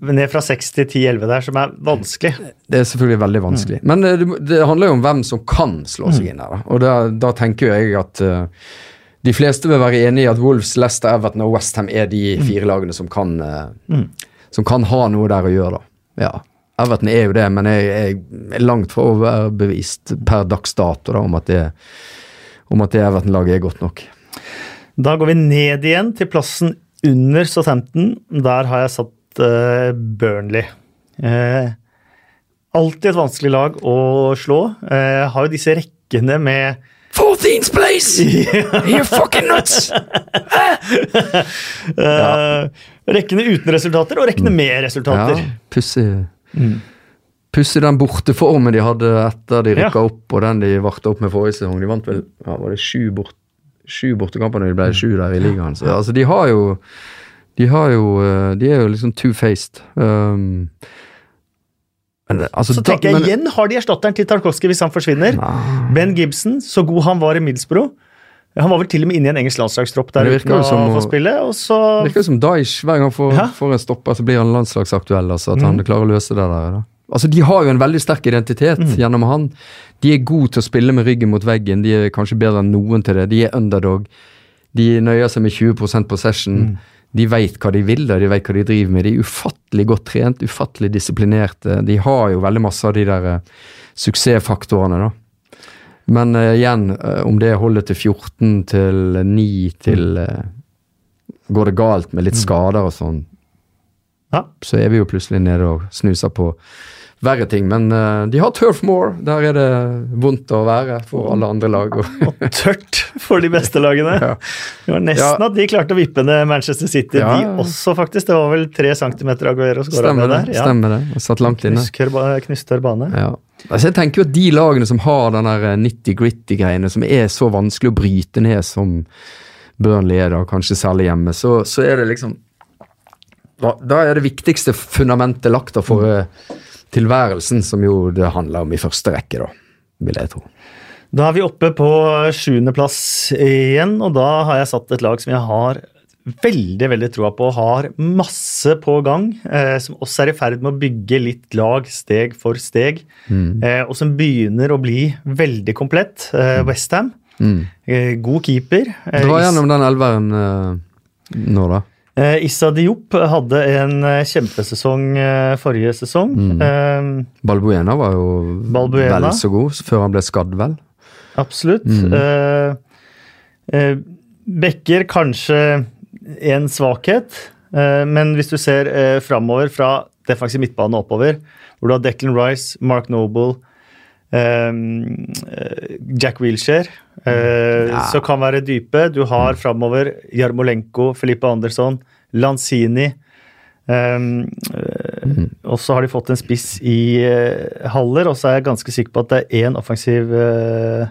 ned fra 6 til 10-11 der som er vanskelig. Det er selvfølgelig veldig vanskelig. Men eh, det, det handler jo om hvem som kan slå seg inn her. Og da, da tenker jo jeg at uh, de fleste vil være enig i at Wolves, Leicester, Everton og Westham er de fire lagene som kan, mm. som kan ha noe der å gjøre. da. Ja. Everton er jo det, men jeg, jeg er langt fra overbevist per dags dato da, om at det, om at det Everton-laget er godt nok. Da går vi ned igjen til plassen under Southampton. Der har jeg satt uh, Burnley. Uh, alltid et vanskelig lag å slå. Uh, har jo disse rekkene med 14th place! *laughs* You're fucking nuts! eh, Rekkene uten resultater og rekkene med resultater. Ja, pussig. Pussig den borteformen de hadde etter de rykka Ja. opp, og den de varta opp med forrige sesong. De vant vel ja, var det sju, bort, sju bortekamper når de ble sju der i ligaen. Så altså, de har jo De har jo eh, De er jo liksom two-faced. Um, men, altså, Så tenker jeg men- igjen, har de erstatteren til Tarkovskij hvis han forsvinner? Nei. Ben Gibson, så god han var i Middlesbrough. Han var vel til og med inne i en engelsk landslagstropp der uten å som få spille, og så Det virker som Daesh hver gang får, Ja. får en stopper, så blir han landslagsaktuell. Altså, at Mm. han klarer å løse det der. Da. Altså, De har jo en veldig sterk identitet Mm. gjennom han. De er gode til å spille med ryggen mot veggen. De er kanskje bedre enn noen til det. De er underdog. De nøyer seg med 20 possession. Mm. De veit hva de vil, da. de vet hva de driver med. De er ufattelig godt trent, ufattelig disiplinerte. De har jo veldig masse av de der uh, suksessfaktorene, da. Men uh, igjen, uh, om det holder til 14 til 9 til eh, Går det galt med litt skader og sånn, Ja. så er vi jo plutselig nede og snuser på verre ting. Men uh, de har Turf Moor. Der er det vondt å være for alle andre lag. Og, *laughs* Og tørt for de beste lagene. Ja. Det var nesten Ja. at de klarte å vippe ned Manchester City, Ja, de også, faktisk. Det var vel tre centimeter Aguero skåra med det. der. Ja. stemmer det. Jeg satt langt inne. Knusktørr bane. Ja. Altså, jeg tenker jo at de lagene som har den der 90-gritty-greiene, som er så vanskelig å bryte ned som Burnley er, da, kanskje særlig hjemme, så, så er det liksom da, da er det viktigste fundamentet lagt da for eh, tilværelsen, som jo det handler om i første rekke, da. vil jeg tro. Da er vi oppe på sjuendeplass igjen, og da har jeg satt et lag som jeg har veldig veldig troa på, har masse på gang, eh, som også er i ferd med å bygge litt lag steg for steg, Mm. eh, og som begynner å bli veldig komplett. Eh, Westham. Mm. Eh, god keeper. Eh, Dra gjennom den elveren eh, nå, da. Eh, Issa Diop hadde en eh, kjempesesong eh, forrige sesong. Mm. Eh, Balbuena var jo Balbuena. vel så god før han ble skadd, vel. Absolutt. Mm. Bekker kanskje en svakhet, men hvis du ser framover fra defensiv midtbane oppover, hvor du har Declan Rice, Mark Noble, Jack Wilshere, eh, Ja. som kan være dype. Du har framover Jarmolenko, Felipe Andersson, Lanzini. Um, mm. Og så har de fått en spiss i uh, Haller, og så er jeg ganske sikker på at det er én offensiv uh,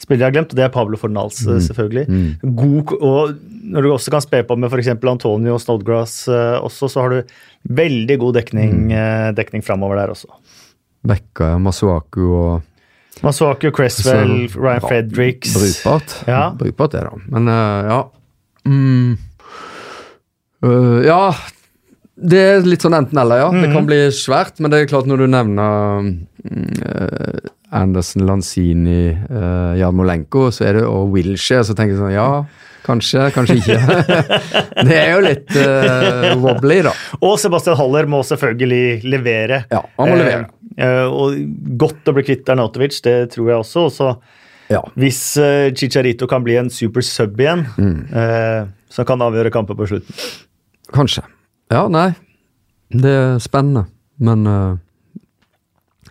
spiller jeg har glemt, og det er Pablo Fornals, mm. selvfølgelig. Mm. God, og når du også kan spe på med f.eks. Antonio Snodgrass uh, også, så har du veldig god dekning, uh, dekning framover der også. Bekka, Masuaku og Masuaku, Cresswell, Så- Ryan Fredericks Brukbart. Ja. Brukbart det, da. Men uh, ja. Mm. uh, ja. Det er litt sånn enten-eller, ja. Det Mhm. kan bli svært, men det er klart når du nevner uh, Anderson, Lanzini, uh, Jarmolenko så er det, og Wilshere, så tenker jeg sånn ja, kanskje, kanskje ikke. *laughs* det er jo litt uh, wobbly, da. Og Sebastian Haller må selvfølgelig levere. Ja, han må levere. Eh, eh, og godt å bli kvitt Arnautovic, det tror jeg også. Og så Ja. hvis uh, Chicharito kan bli en super sub igjen, Mm. eh, så kan han avgjøre kamper på slutten. Kanskje. Ja, nei. Det er spennende, men uh,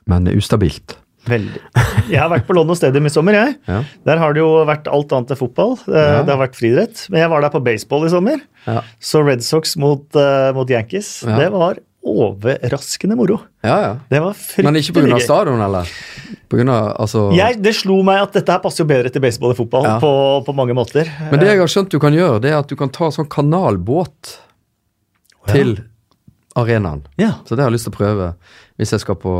Men ustabilt. Veldig. *laughs* Jeg har vært på London Stadium i sommer, jeg. Ja. Der har det jo vært alt annet enn fotball. Eh, Ja. Det har vært friidrett. Men jeg var der på baseball i sommer. Ja. Så Red Sox mot, uh, mot Yankees, det var overraskende moro. ja, ja. Det var fryktelig Men ikke pga. stadion, eller? På grunn av, altså Jeg, det slo meg at dette her passer jo bedre til baseball og fotball Ja. på, på mange måter. Men det jeg har skjønt du kan gjøre, det er at du kan ta sånn kanalbåt til arenaen. Ja. Så det har jeg lyst til å prøve hvis jeg skal på,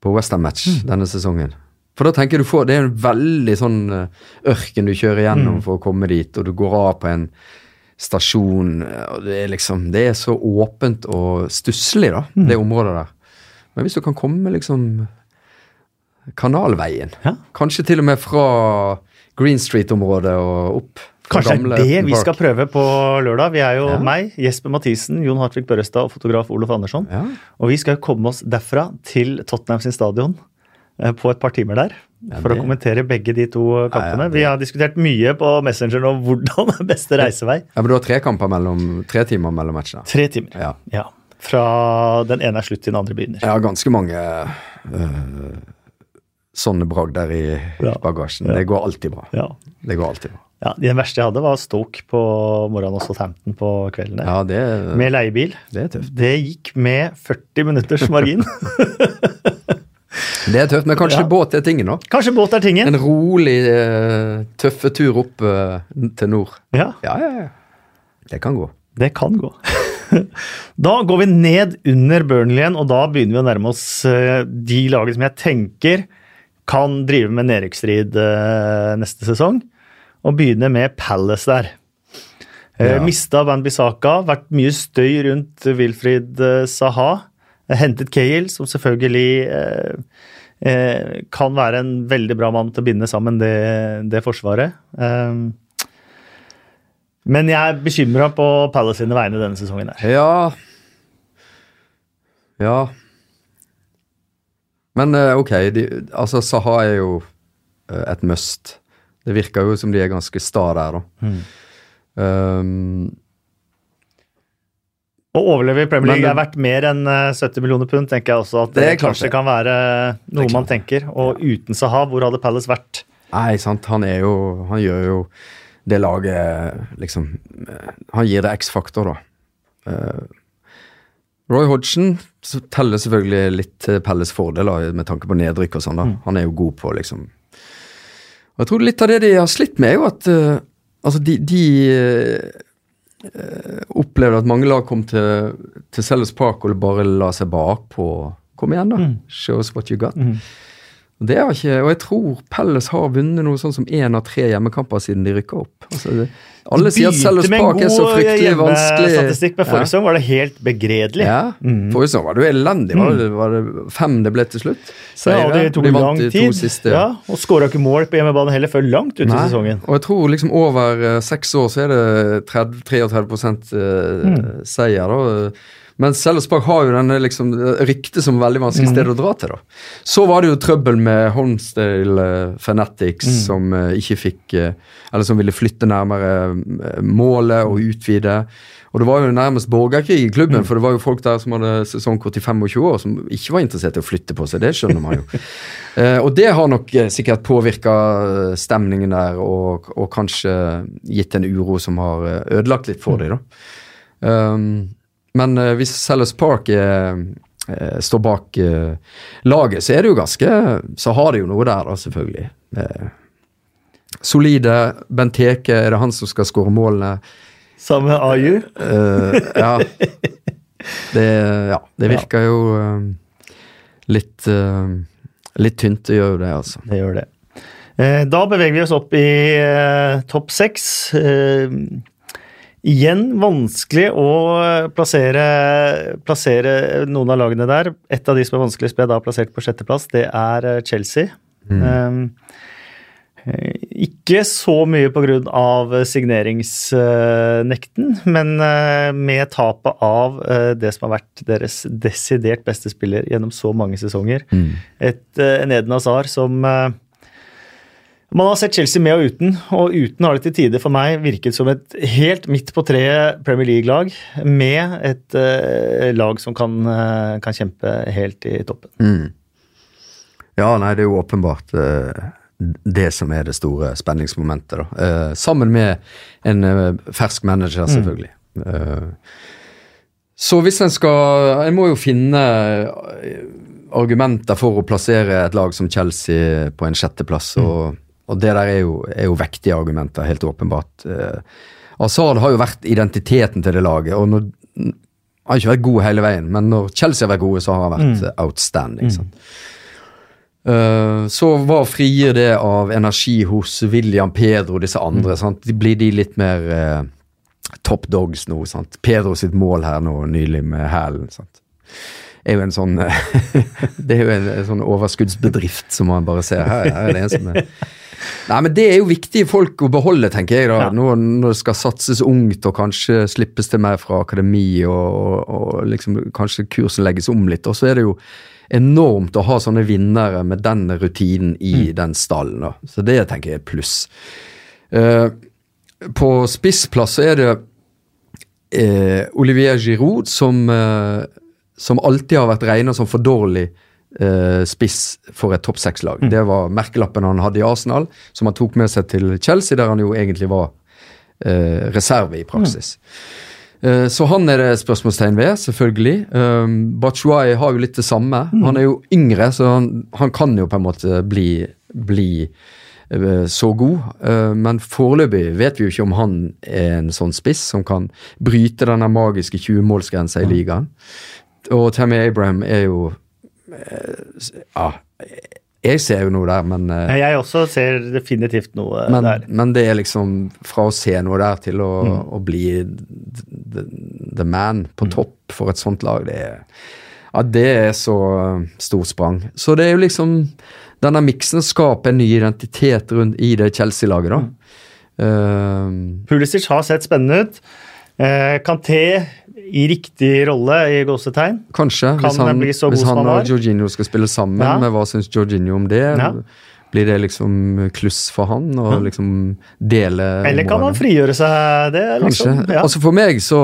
på Western-match Mm. denne sesongen. For da tenker du får, Det er en veldig sånn eh, ørken du kjører gjennom Mm. for å komme dit, og du går av på en stasjon, eh, og det er liksom Det er så åpent og stusslig, da, Mm. det området der. Men hvis du kan komme liksom Kanalveien, Ja. kanskje til og med fra Green Street-området og opp. Kanskje det er det vi skal prøve på lørdag. Vi er jo Ja. meg, Jesper Mathisen, Jon Hartvig Børrestad og fotograf Olof Andersson. Ja. Og vi skal komme oss derfra til Tottenham sin stadion eh, på et par timer der. Ja, For å kommentere begge de to kampene. Ja, ja, Vi har diskutert mye på Messenger om hvordan *laughs* er beste reisevei. ja, men du har tre kamper mellom, tre timer mellom matchene. Tre timer. Ja. Ja. Fra den ene er slutt til den andre begynner. Har ganske mange øh, sånne bragder i Ja. bagasjen. Ja. Det går alltid bra. Ja. Det går alltid bra. Ja, Den verste jeg hadde, var Stoke på morgenen og Southampton på kvelden. Ja, det, Med leiebil. det er tøft. Det gikk med 40 minutters margin. *laughs* Det er tøft, Men kanskje Ja. båt er tingen, da? Kanskje båt er tingen? En rolig, øh, tøffe tur opp øh, til nord. Ja, Ja, ja, ja. Det kan gå. det kan gå. *laughs* Da går vi ned under Burnley igjen, og da begynner vi å nærme oss eh, de lagene som jeg tenker kan drive med nedrykksstrid eh, neste sesong. Og begynner med Palace der. Eh, Ja. Mista Van Bissaka, vært mye støy rundt Wilfried Saha. Eh, Hentet Cale, som selvfølgelig eh, eh, kan være en veldig bra mann til å binde sammen det, det forsvaret. Um, men jeg er bekymra på Palace sine vegne denne sesongen. her. Ja Ja. Men ok, de, altså Saha er jo et must. Det virker jo som de er ganske sta der, da. Mm. Um, Å overleve i Premier League det, er verdt mer enn eh, 70 millioner pund, tenker jeg også at det, Det kanskje det. kan være noe man tenker. Og uten Sahab, hvor hadde Palace vært? Nei, sant. Han er jo Han gjør jo det laget liksom eh, Han gir det X-faktor, da. Eh, Roy Hodgson teller selvfølgelig litt til Pelles fordel med tanke på nedrykk og sånn. da. Han er jo god på liksom Og Jeg tror litt av det de har slitt med, er jo at uh, altså de, de uh, opplevde at mange lag kom til, til Sellers Park og bare la seg bakpå. Kom igjen, da. Show us what you got. Det har ikke, og jeg tror Pelles har vunnet noe sånn som én av tre hjemmekamper siden de rykka opp. Altså, det, alle sier at Sellers Park er så fryktelig vanskelig. Statistikk, men Forrige sesong var det helt begredelig. Ja, Mm. Forrige sesong var det jo elendig. Var det, var det fem det ble til slutt? Ja, og de tok de lang de tid. siste. Ja, og skåra ikke mål på hjemmebane heller før langt ut i Nei, sesongen. Og jeg tror liksom over eh, seks år så er det 30, 33 uh, Mm. seier, da. Men Sellers Park har jo denne liksom ryktet som veldig vanskelig Mm. sted å dra til, da. Så var det jo trøbbel med Holmsdale eh, Fanatics, Mm. som eh, ikke fikk eh, Eller som ville flytte nærmere målet og utvide. Og det var jo nærmest borgerkrig i Mm. klubben, for det var jo folk der som hadde sesongkort i 25 år, som ikke var interessert i å flytte på seg. Det skjønner man jo. *laughs* Eh, og det har nok sikkert påvirka stemningen der, og, og kanskje gitt en uro som har ødelagt litt for dem, da. Um, men uh, hvis Sellers Park er, eh, står bak uh, laget, så er det jo ganske Så har de jo noe der, da, selvfølgelig. Uh, solide. Benteke, er det han som skal skåre målene? Sammen med Aju. Ja. Det, ja. Det virker jo eh, litt Litt tynt, det gjør jo det, altså. Det gjør det. Da beveger vi oss opp i topp seks. Igjen vanskelig å plassere, plassere noen av lagene der. Et av de som er vanskeligst, ble da plassert på sjetteplass. Det er eh, Chelsea. Mm. Um, ikke så mye pga. signeringsnekten, men med tapet av det som har vært deres desidert beste spiller gjennom så mange sesonger. Et, eh, en Eden Hazard som man har sett Chelsea med og uten, og uten har det til tider for meg virket som et helt midt på treet Premier League-lag, med et uh, lag som kan, uh, kan kjempe helt i toppen. Mm. Ja, nei, det er jo åpenbart uh, det som er det store spenningsmomentet, da. Sammen med en fersk manager, selvfølgelig. Eh, så hvis en skal En må jo finne argumenter for å plassere et lag som Chelsea på en sjetteplass, og, og det der er jo, er jo vektige argumenter, helt åpenbart. Eh, Azad har jo vært identiteten til det laget, og når, han har ikke vært god hele veien, men når Chelsea har vært gode, så har han vært mm. outstanding. sant? Eh, så hva frier det av energi hos William Pedro, og disse andre? sant? Blir de litt mer eh, top dogs nå? sant? Pedro sitt mål her nå nylig med hælen. sant? er jo en sånn eh, *laughs* Det er jo en, en sånn overskuddsbedrift som man bare ser her. her er det en som er Nei, men Det er jo viktige folk å beholde, tenker jeg. da, Ja. Nå når det skal satses ungt og kanskje slippes til mer fra akademi, og, og, liksom kanskje kursen legges om litt. Og så er det jo enormt å ha sånne vinnere med den rutinen i den stallen. da, Så det tenker jeg er pluss. Uh, på spissplass så er det uh, Olivier Giroud som, uh, som alltid har vært regna som for dårlig spiss for et topp seks-lag. Det var merkelappen han hadde i Arsenal, som han tok med seg til Chelsea, der han jo egentlig var eh, reserve i praksis. Eh, Så han er det spørsmålstegn ved, selvfølgelig. Um, Batshuayi har jo litt det samme. Han er jo yngre, så han, han kan jo på en måte bli, bli eh, så god. Eh, men foreløpig vet vi jo ikke om han er en sånn spiss som kan bryte denne magiske 20-målsgrensa i ligaen. Og Tammy Abraham er jo eh, Ja, jeg ser jo noe der, men eh, Jeg også ser definitivt noe men, der. men det er liksom fra å se noe der til å, å bli the, the man på topp for et sånt lag, det er ja, det er så uh, stort sprang. Så det er jo liksom Denne miksen skaper en ny identitet rundt i det Chelsea-laget, da. Uh, Pulisic har sett spennende ut. Uh, Kanté i riktig rolle i gåsetegn. kanskje, Kan hvis han, bli så god hvis han han og? Jorginho skal spille sammen, Ja. men hva syns Jorginho om det? Ja. Blir det liksom kluss for han å liksom dele Eller kan han frigjøre seg det? Kanskje. Liksom? Ja. Altså For meg så,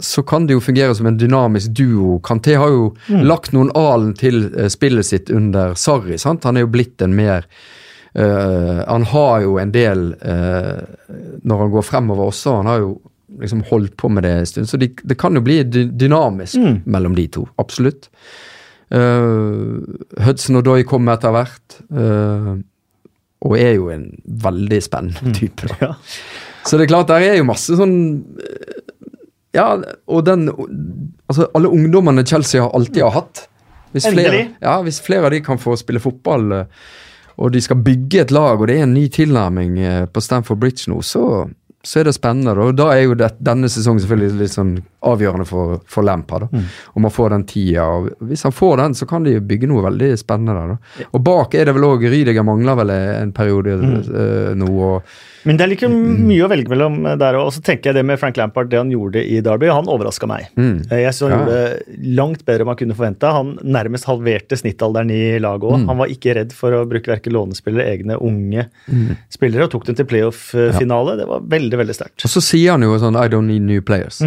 så kan det jo fungere som en dynamisk duo. Kanté har jo Mm. lagt noen alen til eh, spillet sitt under Sarri. sant? Han er jo blitt en mer eh, Han har jo en del eh, Når han går fremover også, han har jo liksom holdt på med det en stund. Så de, det kan jo bli dynamisk Mm. mellom de to. Absolutt. Uh, Hudson og Doy kommer etter hvert. Uh, og er jo en veldig spennende type. Mm. Ja. Så det er klart, der er jo masse sånn eh, Ja, og den Altså, alle ungdommene Chelsea har alltid har hatt, Hvis flere, ja, hvis flere av de kan få spille fotball, og de skal bygge et lag, og det er en ny tilnærming på Stamford Bridge nå, så, så er det spennende. Og da er jo det, denne sesongen selvfølgelig litt sånn avgjørende for, for Lampard. Mm. Om han får den tida. Og hvis han får den, så kan de bygge noe veldig spennende der. Da. Og bak er det vel òg Rydiger mangler vel en periode eh, nå. og Men det er like mye å velge mellom der og så tenker jeg det med Frank Lampard, det han gjorde i Derby, han overraska meg. Mm. Eh, Jeg synes han Ja. gjorde langt bedre enn man kunne forvente. Han nærmest halverte snittalderen i laget òg. Mm. Han var ikke redd for å bruke verken lånespillere, egne unge Mm. spillere, og tok dem til playoff-finale. Det var veldig, veldig sterkt. Og så sier han jo sånn I don't need new players.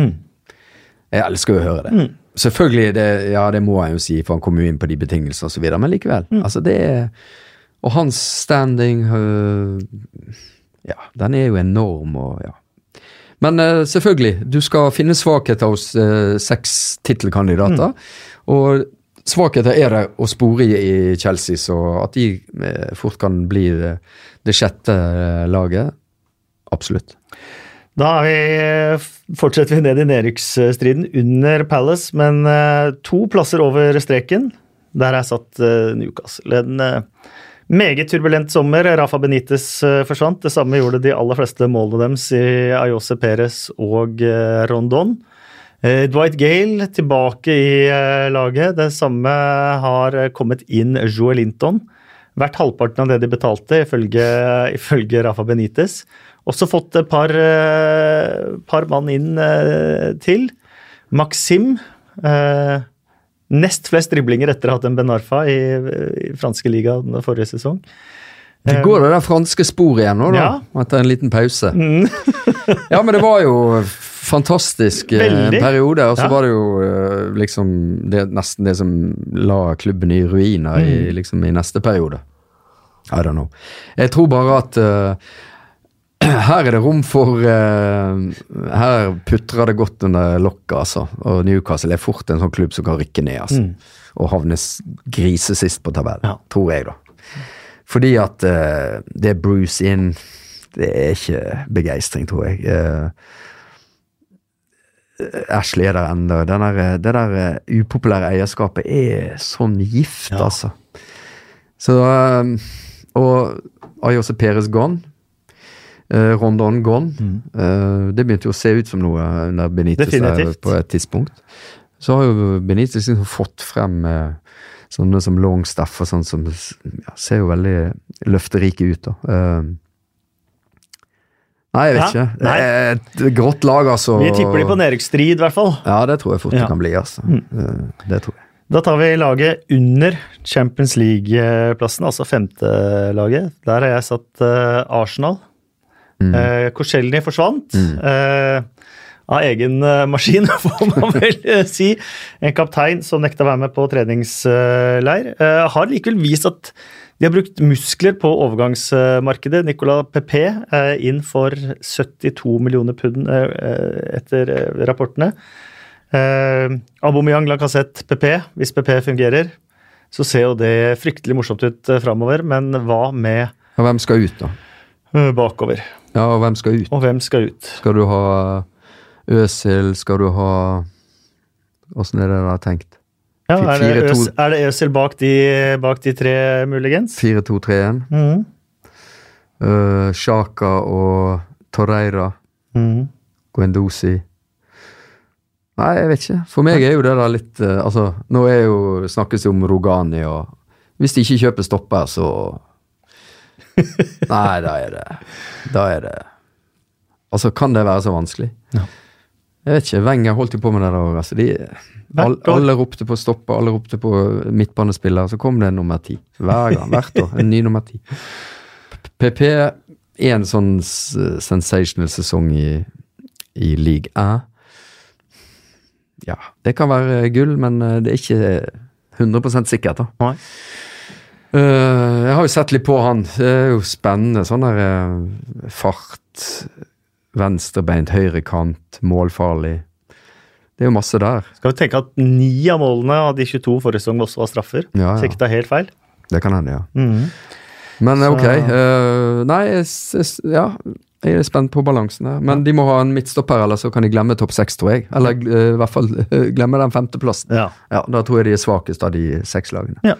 Mm. Jeg elsker å høre det. Selvfølgelig, det, ja, det må jeg jo si, for han kom jo inn på de betingelsene osv., men likevel. Altså, det er Og hans standing øh, Ja, den er jo enorm, og ja. Men øh, selvfølgelig, du skal finne svakheter hos øh, seks tittelkandidater. Og svakheter er det å spore i, Chelsea, så at de øh, fort kan bli det, det sjette øh, laget. Absolutt. Da vi, fortsetter vi ned i nedrykksstriden under Palace, men eh, to plasser over streken. Der er satt eh, Newcastle. En eh, meget turbulent sommer. Rafa Benitez eh, forsvant. Det samme gjorde de aller fleste målene deres i Ayose Perez og eh, Rondon. Eh, Dwight Gale tilbake i eh, laget. Det samme har eh, kommet inn Joe Linton. Vært halvparten av det de betalte, ifølge, ifølge Rafa Benitez. Også fått et par, eh, par mann inn eh, til. Maxim. Eh, nest flest driblinger etter å ha hatt en Ben Arfa i, i franske ligaen forrige sesong. Det går det der franske sporet igjen nå, da. Ja. Etter en liten pause. *laughs* ja, men det var jo fantastisk Veldig. periode. Og så Ja. var det jo liksom det, nesten det som la klubben i ruiner i, liksom, i neste periode. I don't know. Jeg tror bare at eh, *clears throat* her er det rom for uh, Her putrer det godt under lokket, altså. Og Newcastle er fort en sånn klubb som kan rykke ned, altså. Og havne grise grisesist på tabellen, Ja. tror jeg, da. Fordi at uh, det Bruce inn Det er ikke begeistring, tror jeg. Uh, Ashley er der ennå. Det der upopulære eierskapet er sånn gift, Ja. altså. Så Og Ayose Peres gone. Uh, Rondon gone. Eh, det begynte jo å se ut som noe under Benitez der på et tidspunkt. Så har jo Benitez liksom fått frem uh, sånne som Longstaff og sånn som ja, ser jo veldig løfterike ut, da. Nei, jeg vet Ja, ikke. Er et grått lag, altså. Vi tipper de på nedrykksstrid, i hvert fall. Ja, det tror jeg fort Ja. det kan bli, altså. Eh, det tror jeg. Da tar vi laget under Champions League-plassen, altså femtelaget. Der har jeg satt Arsenal. Mm. Korselny forsvant. eh, av egen eh, maskin, *laughs* får man vel eh, si. En kaptein som nekta å være med på treningsleir. Eh, har likevel vist at de har brukt muskler på overgangsmarkedet. Nicolas Pepé eh, inn for 72 millioner pund eh, eh, etter eh, rapportene. Aubameyang, Lacassette, PP. Hvis PP fungerer, så ser jo det fryktelig morsomt ut framover. Men hva med Og hvem skal ut, da? eh, bakover? Ja, og hvem skal ut? Og hvem skal ut? Skal du ha Øsil? Skal du ha Åssen er det da tenkt? Ja, er, det 4-2. Øs, er det Øsil bak de, bak de tre, muligens? 4-2-3-1. Mm. Uh, Sjaka og Torreira. Mm. Guendouzi. Nei, jeg vet ikke. For meg er jo det da litt uh, Altså, nå er jo, snakkes det om Rogani og Hvis de ikke kjøper stopper, så *laughs* Nei, da er det Da er det Altså, kan det være så vanskelig? Ja. Jeg vet ikke. Wenger holdt jo på med det der. Altså, de, all, alle ropte på stoppe, alle ropte på midtbanespiller, så kom det en nummer ti. Hver gang. Hvert år. En ny nummer ti. PP er en sånn sensational sesong i, i league A. Ja, det kan være gull, men eh, det er ikke 100% sikkert, da. Nei. Eh, jeg har jo sett litt på han. Det er jo spennende. Sånn der uh, fart, venstrebeint, høyrekant, målfarlig. Det er jo masse der. Skal vi tenke at ni av målene av de 22 forrige sesong også var straffer? Ja, Så ikke det er helt feil. Det kan hende, ja. Mhm. Men Så- ok. Uh, nei, jeg, s- ja, jeg er spent på balansen her. Men de må ha en midtstopper, eller så kan de glemme topp seks, tror jeg. Eller uh, i hvert fall uh, glemme den femteplassen. Ja. Ja, Da tror jeg de er svakest av de seks lagene. ja.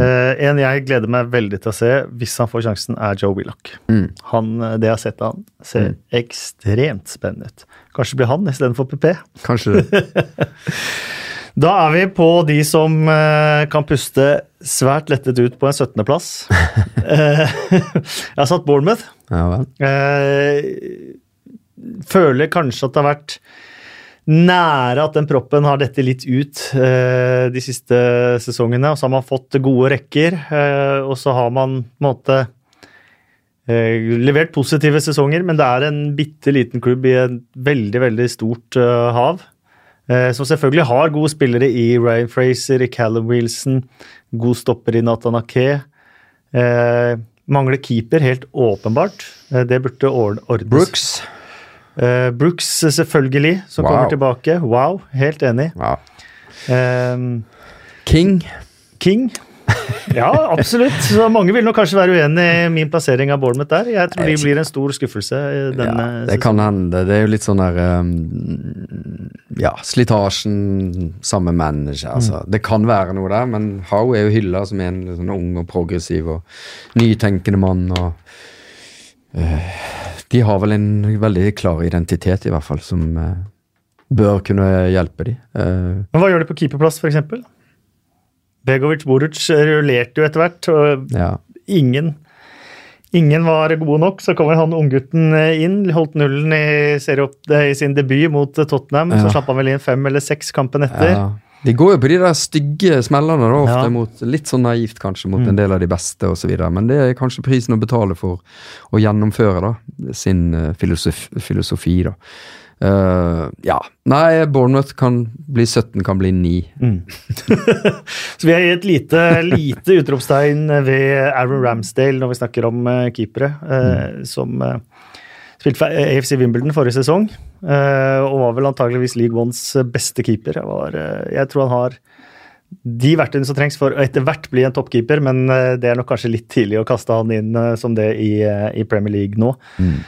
Eh, en jeg gleder meg veldig til å se, hvis han får sjansen, er Joe Willoch. Mm. Han, eh, det jeg har sett av han, ser ekstremt spennende ut. Kanskje blir han istedenfor PP. Kanskje det. *laughs* Da er vi på de som eh, kan puste svært lettet ut på en 17.-plass. *laughs* Eh, *laughs* jeg har satt Bournemouth. Ja vel. Eh, føler kanskje at det har vært nære at den proppen har dette litt ut eh, de siste sesongene. Og så har man fått gode rekker, eh, og så har man på en måte eh, levert positive sesonger, men det er en bitte liten klubb i et veldig, veldig stort eh, hav. Eh, som selvfølgelig har gode spillere i Ryan Fraser, i Callum Wilson, god stopper i Nathan Ake. Eh, mangler keeper, helt åpenbart. Det burde ord- ordnes. Brooks. Eh, Brooks, selvfølgelig, som Wow. kommer tilbake. Wow, helt enig. Wow. Um, King. King. Ja, absolutt. Så mange vil nok kanskje være uenig i min plassering av Bournemouth der. Jeg tror de blir en stor skuffelse denne Ja, det kan hende. Det er jo litt sånn der um, Ja, slitasjen samme manager. Altså. Det kan være noe der, men Howe er jo hylla som en sånn ung og progressiv og nytenkende mann. og eh, De har vel en veldig klar identitet, i hvert fall, som eh, bør kunne hjelpe de. Eh, Men hva gjør de på keeperplass, f.eks.? Begovic Boruc rullerte jo etter hvert, og ja. ingen Ingen var gode nok, så kommer han unggutten inn. Holdt nullen i, serieopp, i sin debut mot Tottenham. Så slapp han vel inn fem eller seks kampen etter. Ja. De går jo på de der stygge smellene, da, ofte Ja. Mm. mot, litt sånn naivt kanskje, mot en del av de beste osv. Men det er kanskje prisen å betale for å gjennomføre da, sin eh, filosof, filosofi. da. Uh, ja. Nei, Bournemouth kan bli 17, kan bli 9. Mm. *laughs* Så vi i et lite, lite utropstegn ved Aaron Ramsdale når vi snakker om eh, keepere, mm. som spilte for AFC Wimbledon forrige sesong. eh, og var vel antageligvis League Ones beste keeper. Jeg, var, eh, jeg tror han har de verktøyene som trengs for å etter hvert bli en toppkeeper, men eh, det er nok kanskje litt tidlig å kaste han inn eh, som det i, eh, i Premier League nå. Mm.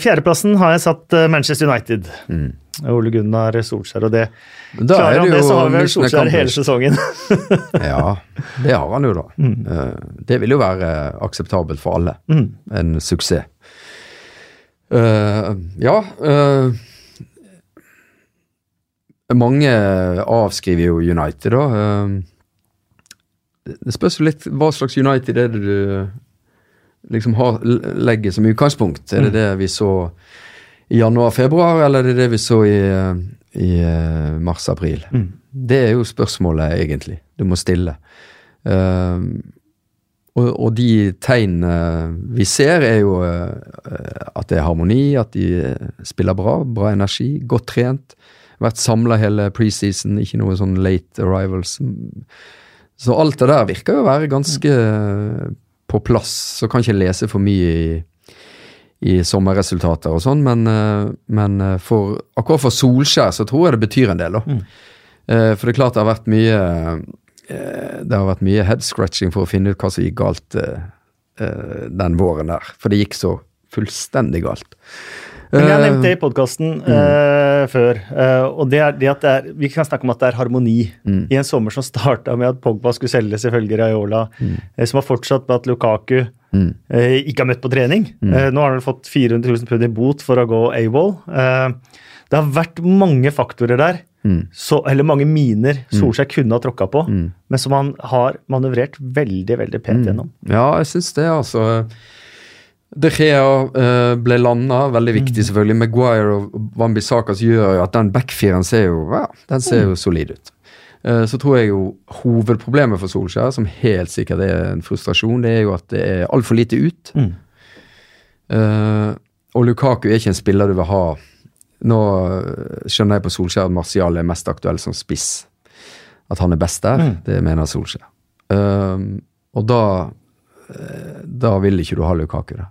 Fjerdeplassen har jeg satt eh, Manchester United. Ole Gunnar Solskjær. Og det Da klarer er han det det, så har vi vel Solskjær hele sesongen. *laughs* Ja, det har han jo, da. Mm. det vil jo være akseptabelt for alle. Mm. En suksess. Eh, ja Uh, Mange avskriver jo United, da. Uh, det spørs jo litt hva slags United er det du liksom har, legger som utgangspunkt. Er det det vi så i januar-februar, eller er det det vi så i, i mars-april? Det er jo spørsmålet, egentlig, du må stille. Eh, og, og de tegnene vi ser, er jo eh, at det er harmoni, at de eh, spiller bra, bra energi, godt trent. Vært samla hele preseason, ikke noe sånn late arrivals. Så alt det der virker jo å være ganske eh, på plass. Så kan ikke lese for mye i, i sommerresultater og sånn, men, men for, akkurat for Solskjær så tror jeg det betyr en del, da. Mm. For det er klart det har vært mye Det har vært mye head-scratching for å finne ut hva som gikk galt eh, eh, den våren der. For det gikk så fullstendig galt. Men jeg Eh, det i podkasten før. uh, og det er det det er, Vi kan snakke om at det er harmoni. I en sommer som starta med at Pogba skulle selges ifølge Raiola, uh, som har fortsatt med at Lukaku eh, ikke har møtt på trening. Eh, nå har han fått 400 000 pund i bot for å gå AWOL. Eh, det har vært mange faktorer der, så, eller mange miner Solskjær kunne ha tråkka på, men som han har manøvrert veldig veldig pent gjennom. Ja, jeg syns det, altså. De Gea eh, ble landa, veldig viktig selvfølgelig. Maguire og Wambisaka gjør jo at den backfiren ser jo ja, den ser jo solid ut. Eh, så tror jeg jo hovedproblemet for Solskjær, som helt sikkert er en frustrasjon, det er jo at det er altfor lite ut. Mm. Eh, og Lukaku er ikke en spiller du vil ha Nå eh, skjønner jeg på Solskjær at Martial er mest aktuell som spiss. At han er best der, det mener Solskjær. Um, og da eh, da vil ikke du ha Lukaku der.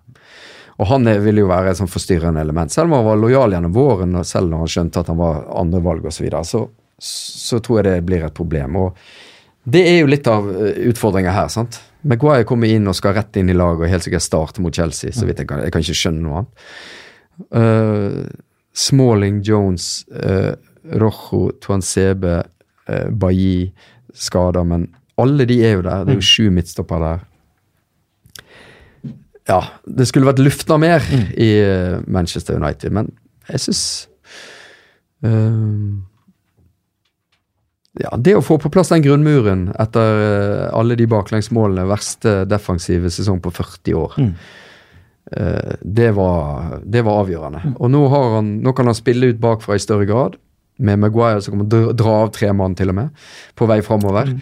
Og han ville vil jo være et sånn forstyrrende element. Selv om han var lojal gjennom våren, og selv når han skjønte at han var andrevalg osv., så, videre, så så tror jeg det blir et problem. Og det er jo litt av eh, utfordringa her, sant. Maguire kommer inn og skal rett inn i laget og helt sikkert starte mot Chelsea. så vidt Jeg kan, jeg kan ikke skjønne noe annet. Uh, Smalling, Jones, uh, Rojo, Tuansebe, uh, Bailly skader, men alle de er jo der. Det er jo sju midtstoppere der. Ja, det skulle vært lufta mer mm. i Manchester United, men jeg syns uh, ja, Det å få på plass den grunnmuren etter uh, alle de baklengsmålene, verste defensive sesong på 40 år, mm. Uh, det, var, det, var, avgjørende. Mm. Og nå, han, nå, kan han spille ut bakfra i større grad, med Maguire som kommer dra, dra av tre mann til og med, på vei framover. Mm.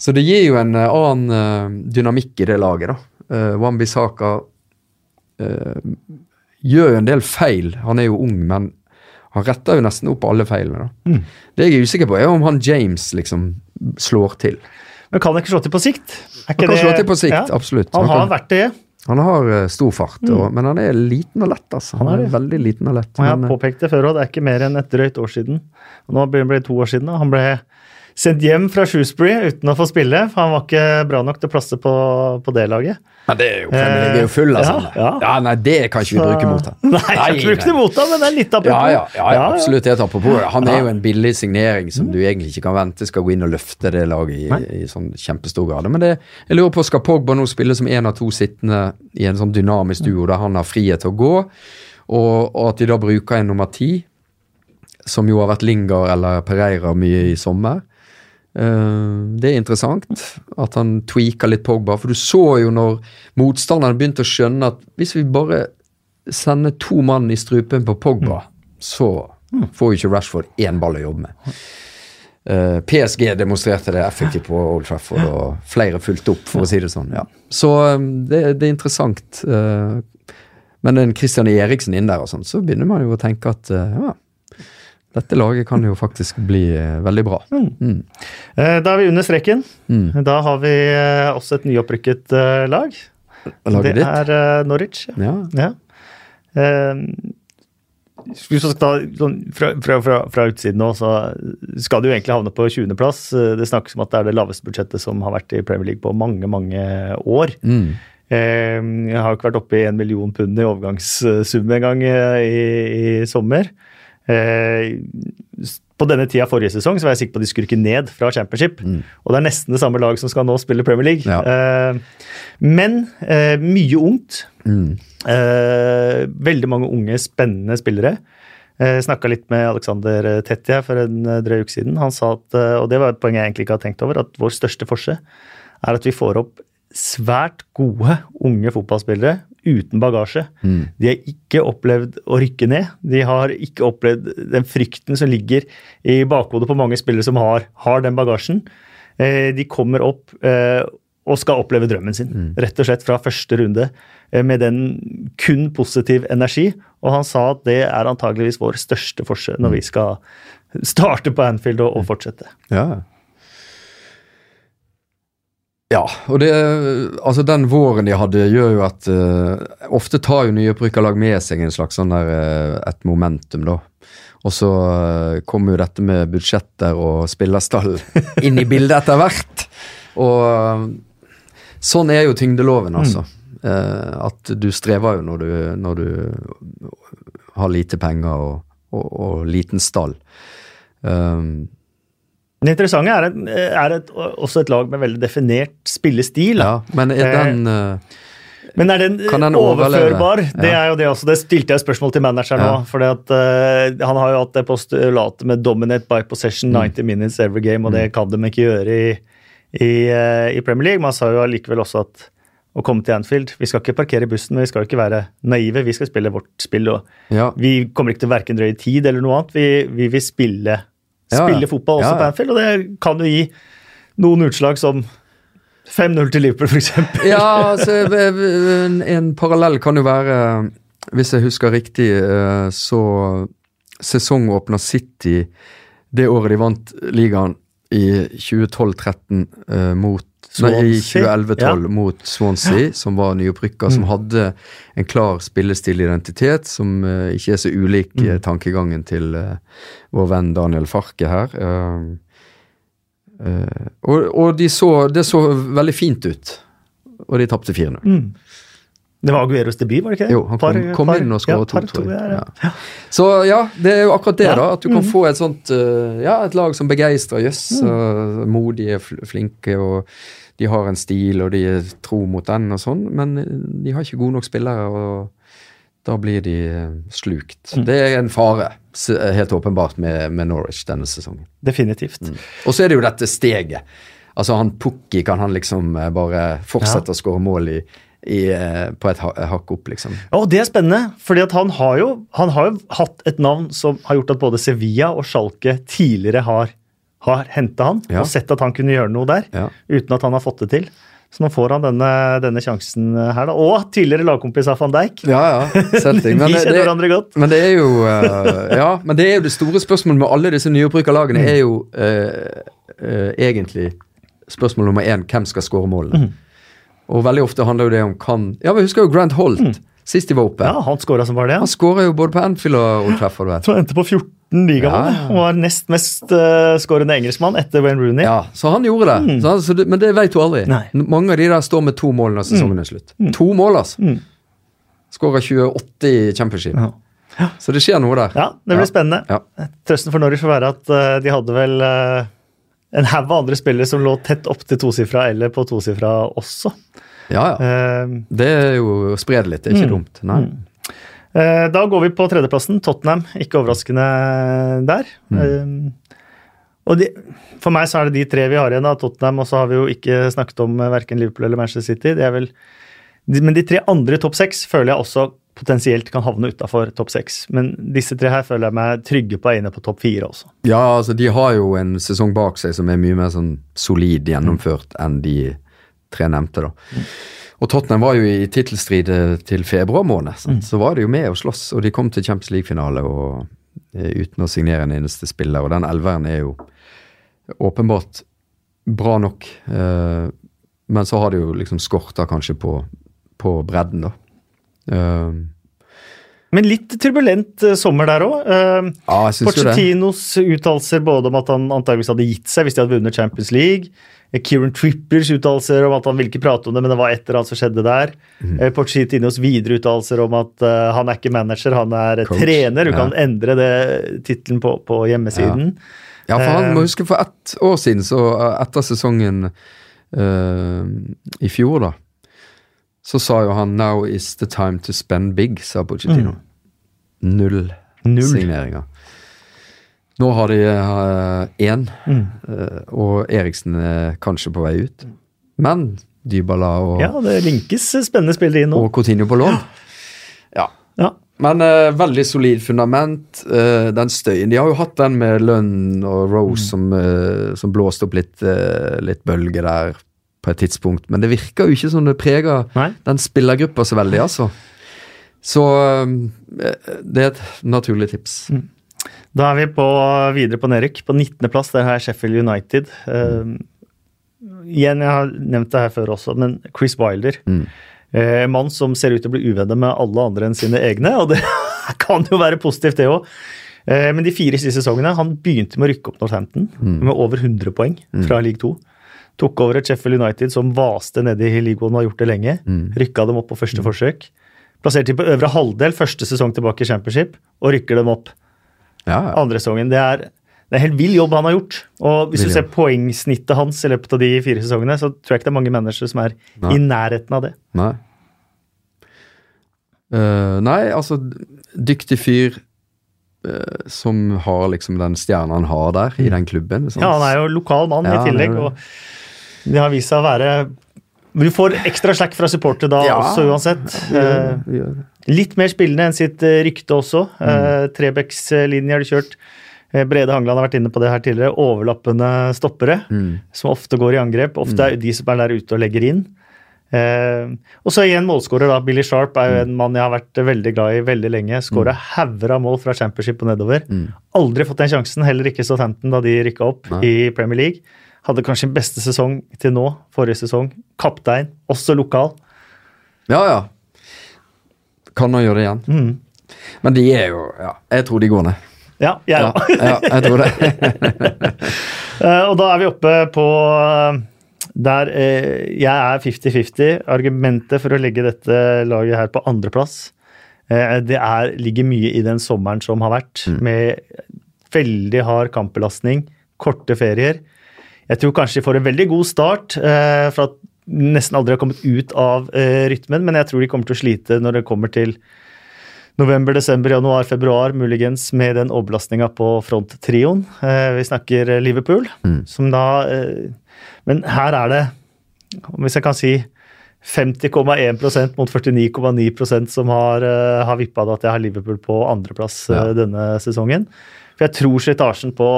Så det gir jo en uh, annen dynamikk i det laget, da. Uh, Wambi Saka gjør jo en del feil. Han er jo ung, men han retter jo nesten opp alle feilene. da. Mm. Det jeg er usikker på, er om han James liksom slår til. Men kan han ikke slå til på sikt? han kan det... slå til på sikt, ja. absolutt. Han, han har kan... vært det. Han har uh, stor fart, mm. og, men han er liten og lett. altså. Han han er veldig liten og lett. Og jeg har påpekt det før òg, det er ikke mer enn et drøyt år siden. Og nå blir det to år siden. da. Han ble sendt hjem fra Shrewsbury uten å få spille, for han var ikke bra nok til å plasse på, på det laget. Men det er jo, eh, jo full av sånne. Ja, ja. Nei, det kan ikke vi bruke mot ham. *laughs* Nei, jeg kan ikke bruke det mot ham, men det er litt apropos. Ja, ja, ja, absolutt. helt apropos. Han er jo en billig signering som du egentlig ikke kan vente skal gå inn og løfte det laget i, i sånn kjempestor grad. Men det, jeg lurer på, skal Pogba nå spille som én av to sittende i en sånn dynamisk duo der han har frihet til å gå, og, og at de da bruker en nummer ti, som jo har vært Lingard eller Pereira mye i sommer. Eh, det er interessant at han tweaka litt Pogba, for du så jo når motstanderne begynte å skjønne at hvis vi bare sender to mann i strupen på Pogba, mm. så mm. får jo ikke Rashford én ball å jobbe med. Eh, PSG demonstrerte det effektivt på Old Trafford, og flere fulgte opp, for å si det sånn. Ja. Så um, det, det, er interessant. Men en Christian Eriksen inn der og sånt, så begynner man jo å tenke at ja, dette laget kan jo faktisk bli eh, veldig bra. Mm. Mm. Eh, da er vi under streken. Mm. Da har vi eh, også et nyopprykket lag. Laget det er Norwich. Ja. ja. Ta, fra, fra, fra, fra, utsiden nå, så skal jo egentlig havne på 20.-plass. Det snakkes om at det er det laveste budsjettet som har vært i Premier League på mange, mange år. Mm. Jeg har jo ikke vært oppe i en million pund i overgangssum engang i, i sommer. Eh, på denne tida forrige sesong så var jeg sikker på at de skulle rykke ned fra Championship. Mm. Og det er nesten det samme lag som skal nå spille Premier League. Ja. Eh, men eh, mye ungt. Mm. veldig mange unge, spennende spillere. Jeg snakka litt med Alexander Tetja for en drøy uke siden. Han sa at, og det var et poeng jeg egentlig ikke har tenkt over, at vår største forse er at vi får opp svært gode unge fotballspillere uten bagasje. Mm. De har ikke opplevd å rykke ned. De har ikke opplevd den frykten som ligger i bakhodet på mange spillere som har, har den bagasjen. Eh, de kommer opp eh, og skal oppleve drømmen sin, mm. rett og slett fra første runde. Eh, med den kun positiv energi. Og han sa at det er antageligvis vår største forskjell når mm. vi skal starte på Anfield og, og fortsette. Ja, ja, og det, altså den våren de hadde, gjør jo at uh, Ofte tar jo nyopprykka med seg en slags sånn der, uh, et momentum, da. Og så uh, kommer jo dette med budsjetter og spillerstall *laughs* inn i bildet etter hvert. Og sånn er jo tyngdeloven, altså. Mm. at du strever jo når du, når du har lite penger og, og, og liten stall. Um, det interessante er, et, er et, også et lag med veldig definert spillestil. Ja, men er den... Uh, men er den, den overførbar? Ja. Det er jo det også. Det stilte jeg spørsmål til manageren ja. nå. for uh, Han har jo hatt det postulatet med 'dominate by possession 90 mm. minutes every game', og det mm. kan de ikke gjøre i, i, uh, i Premier League. Man sa jo allikevel også at å komme til Anfield Vi skal ikke parkere bussen, men vi skal ikke være naive. Vi skal spille vårt spill. og ja. Vi kommer ikke til verken drøye tid eller noe annet. Vi, vi vil spille spille fotball også på Anfield, og det kan jo gi noen utslag som 5-0 til Liverpool, f.eks. ja, altså, en, en, parallell kan jo være, hvis jeg husker riktig, eh, så sesongåpna City det året de vant ligaen i 2012-13 eh, mot Swansea. Nei, i 2011-12 ja. mot Swansea, som var nyopprykka, mm. som hadde en klar spillestilidentitet som uh, ikke er så ulik mm. uh, tankegangen til uh, vår venn Daniel Farke her. og, og de så, det så veldig fint ut. og de tapte 4-0. Mm. Det var Agueros debut, var det ikke det? Jo, han kom, Par- kom par- inn og skåra ja, to, ja, ja. Ja. Så ja, det er jo akkurat det, Ja. da. At du kan mm. få et sånt eh, Ja, et lag som begeistrer. Jøss, Mm. modige, flinke, og de har en stil, og de er tro mot den og sånn, men eh, de har ikke gode nok spillere, og da blir de eh, slukt. Mm. Det er en fare, helt åpenbart, med, med Norwich denne sesongen. Definitivt. Mm. Og så er det jo dette steget. Altså han Pukki kan han liksom bare fortsette å skåre mål i, i, eh, på et hakk opp, liksom. Ja, og det er spennende, fordi han har, jo, han har jo hatt et navn som har gjort at både Sevilla og Schalke tidligere har, har henta han, Ja. og sett at han kunne gjøre noe der, Ja. uten at han har fått det til. Så nå får han denne, denne sjansen her, da. Og tidligere lagkompis av van Dijk. Ja, ja. *laughs* Celtic. Men det, kjenner det, hverandre godt. men det er jo uh, Ja, men det er jo det store spørsmålet med alle disse nyopprykka lagene, er jo uh, uh, egentlig spørsmål nummer én hvem skal skåre målene. Og veldig ofte handler jo det om kan Ja, vi husker jo Grant Holt, sist de var oppe. Ja, han skåra som var det. Han skåra jo både på Anfield og Old Trafford. Vet. tror han endte på 14 ligamål Ja, ja. var nest mest uh, skårende engelskmann etter Wayne Rooney. Ja, så han gjorde det. Så, han- så det men det vet du aldri. Nei. Mange av de der står med to mål når sesongen er slutt. To mål, altså. Mm. Skåra 28 i championship. Ja. Så det skjer noe der. Ja, det blir Ja. spennende. Ja. Trøsten for Norwich får være at uh, de hadde vel eh, en haug av andre spillere som lå tett opp til tosifra eller på tosifra også. Ja, ja. Uh, Det er jo å spre det litt, det er ikke Mm. dumt. Nei. eh, da går vi på tredjeplassen. Tottenham, ikke overraskende der. Mm. Uh, og de, for meg så er det de tre vi har igjen. da, Tottenham, og så har vi jo ikke snakket om uh, verken Liverpool eller Manchester City. Det er vel, de, men de tre andre i topp seks føler jeg også potensielt kan havne utafor topp seks. Men disse tre her føler jeg meg trygge på er inne på topp fire også. Ja, altså de har jo en sesong bak seg som er mye mer sånn solid gjennomført enn de tre nevnte, da. Og Tottenham var jo i tittelstrid eh, til februar måned, sant? så var de jo med og slåss, og de kom til Champions League-finale eh, uten å signere en eneste spiller, og den elveren er jo åpenbart bra nok, eh, men så har det jo liksom skorta kanskje på, på bredden, da. Eh, Men litt turbulent eh, sommer der òg. ja, jo det. Pochettinos uttalelser både om at han antageligvis hadde gitt seg hvis de hadde vunnet Champions League. Eh, Kieran Trippers uttalelser om at han ville ikke prate om det, men det var et eller annet som skjedde der. Mm. Pochettinos videre uttalelser om at han er ikke manager, han er Coach, trener. Du ja. kan endre det tittelen på, på hjemmesiden. Ja, for han Eh, må huske for ett år siden, så etter sesongen eh, i fjor, da, så sa jo han 'now is the time to spend big', sa Pochettino. Null, Mm. Null. signeringer. Nå har de én, Mm. og Eriksen er kanskje på vei ut. Men Dybala og, Ja, det linkes spennende spillere inn nå. og Coutinho på lån. Ja. Ja. Men uh, veldig solid fundament. eh, den støyen De har jo hatt den med Lønn og Rose som, eh, som blåste opp litt, eh, litt bølger der på et tidspunkt. Men det virker jo ikke som det preger Nei. den spillergruppa så veldig, altså. Så eh, det er et naturlig tips. Da er vi på, videre på nedrykk. På 19.-plass der har jeg Sheffield United. Eh, igjen, jeg har nevnt det her før også, men Chris Wilder. Mm. Uh, En mann som ser ut til å bli uvenner med alle andre enn sine egne, og det *laughs* kan jo være positivt, det òg. Men de fire siste sesongene Han begynte med å rykke opp Northampton Mm. med over 100 poeng fra league 2. Tok over et Sheffield United som vaste nede i ligaen og har gjort det lenge. Mm. Rykka dem opp på første forsøk. Plasserte de på øvre halvdel første sesong tilbake i Championship, og rykker dem opp Ja, ja. andre sesongen. Det er, det er en helt vill jobb han har gjort. Og hvis Vill du ser poengsnittet hans i løpet av de fire sesongene, så tror jeg ikke det er mange mennesker som er Nei. i nærheten av det. Nei. Uh, nei, altså Dyktig fyr uh, som har liksom den stjerna han har der, i den klubben. sånn. Ja, han er jo lokal mann Ja, i tillegg, og det har vist seg å være Du får ekstra slack fra supporter da Ja. også, uansett. Vi gjør, vi gjør. Litt mer spillende enn sitt eh, rykte også. Mm. Trebecks-linje har du kjørt. Eh, Brede Hangeland har vært inne på det her tidligere. Overlappende stoppere, Mm. som ofte går i angrep. Ofte er det de som er der ute og legger inn. Eh, og så igjen målskårer, da. Billy Sharp er jo en mann jeg har vært veldig glad i veldig lenge. Skåra hauger av mål fra championship og nedover. Mm. Aldri fått den sjansen, heller ikke Southampton da de rykka opp Nei. i Premier League. Hadde kanskje sin beste sesong til nå, forrige sesong. Kaptein, også lokal. ja, ja. Kan han gjøre det igjen? Mm. Men de er jo Ja, jeg tror de går ned. Ja, jeg òg. ja jeg tror det. *laughs* Eh, og da er vi oppe på Der eh, jeg er 50-50. Argumentet for å legge dette laget her på andreplass, eh, det er, ligger mye i den sommeren som har vært, med veldig hard kampbelastning, korte ferier. Jeg tror kanskje de får en veldig god start, eh, for at nesten aldri har kommet ut av eh, rytmen, men jeg tror de kommer til å slite når det kommer til november, desember, januar, februar, muligens med den overbelastninga på fronttrioen. Eh, vi snakker Liverpool, som da eh, Men her er det, hvis jeg kan si 50,1% mot 49,9% som har, uh, har vippa det at jeg har Liverpool på andreplass uh, Ja. denne sesongen. For jeg tror slitasjen på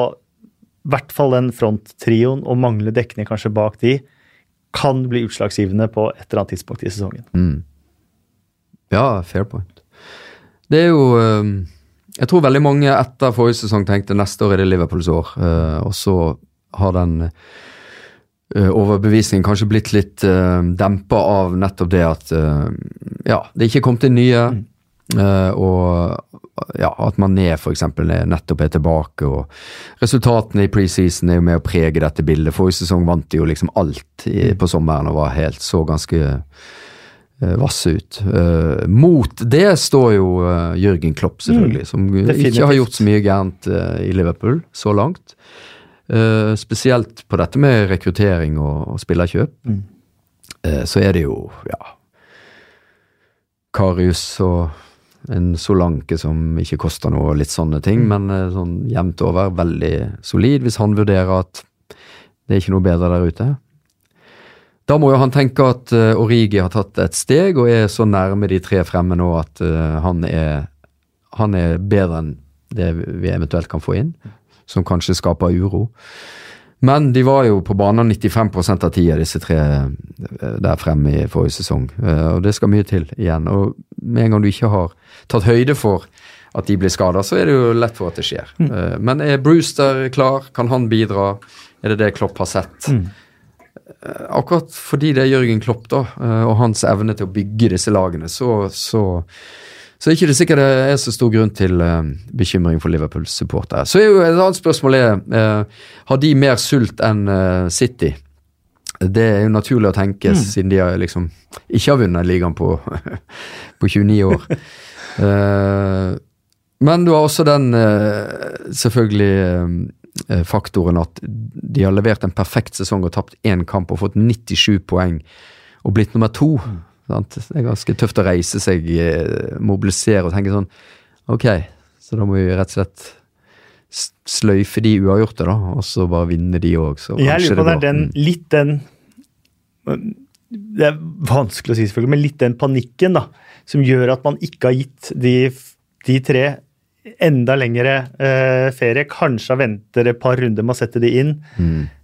hvert fall den fronttrioen og manglende dekning kanskje bak de, kan bli utslagsgivende på et eller annet tidspunkt i sesongen. Ja, fair point. Det er jo eh, Jeg tror veldig mange etter forrige sesong tenkte neste år er det Liverpools år, eh, og så har den eh, overbevisningen kanskje blitt litt uh, dempa av nettopp det at eh, ja, det ikke kom til nye. eh, og ja, at Mané er nettopp er tilbake. og Resultatene i preseason er jo med å prege dette bildet. Forrige sesong vant de jo liksom alt i, på sommeren og var helt så ganske uh, vasse ut. Uh, mot det står jo uh, Jørgen Klopp, selvfølgelig, som definitivt. ikke har gjort så mye gærent eh, i Liverpool så langt. Eh, spesielt på dette med rekruttering og, og spillerkjøp. Eh, så er det jo, ja Karius og en Solanke som ikke koster noe, og litt sånne ting, men eh, sånn jevnt over veldig solid, hvis han vurderer at det er ikke noe bedre der ute. Da må jo han tenke at uh, Origi har tatt et steg og er så nærme de tre fremme nå at uh, han, er, han er bedre enn det vi eventuelt kan få inn, som kanskje skaper uro. Men de var jo på banen 95% av tida, disse tre eh, der fremme i forrige sesong. Eh, Og det skal mye til igjen. Og med en gang du ikke har tatt høyde for at de blir skada, så er det jo lett for at det skjer. Mm. Men er Brewster klar? Kan han bidra? Er det det Klopp har sett? Mm. Akkurat fordi det er Jørgen Klopp da, eh, og hans evne til å bygge disse lagene, så, så, så er ikke det sikkert det er så stor grunn til uh, bekymring for Liverpools supportere. Så er jo et annet spørsmål er, uh, har de mer sult enn uh, City? Det er jo naturlig å tenke, siden de har liksom ikke har vunnet ligaen på, *laughs* på 29 år. *laughs* Men du har også den selvfølgelig faktoren at de har levert en perfekt sesong og tapt én kamp og fått 97 poeng og blitt nummer to. Sant? Det er ganske tøft å reise seg, eh, mobilisere og tenke sånn Ok, så da må vi rett og slett sløyfe de uavgjorte, da, og så bare vinne de òg. Jeg lurer på det er den, litt den Det er vanskelig å si, selvfølgelig, men litt den panikken da, som gjør at man ikke har gitt de, de tre enda lengre eh, ferie. Kanskje venter et par runder med å sette de inn.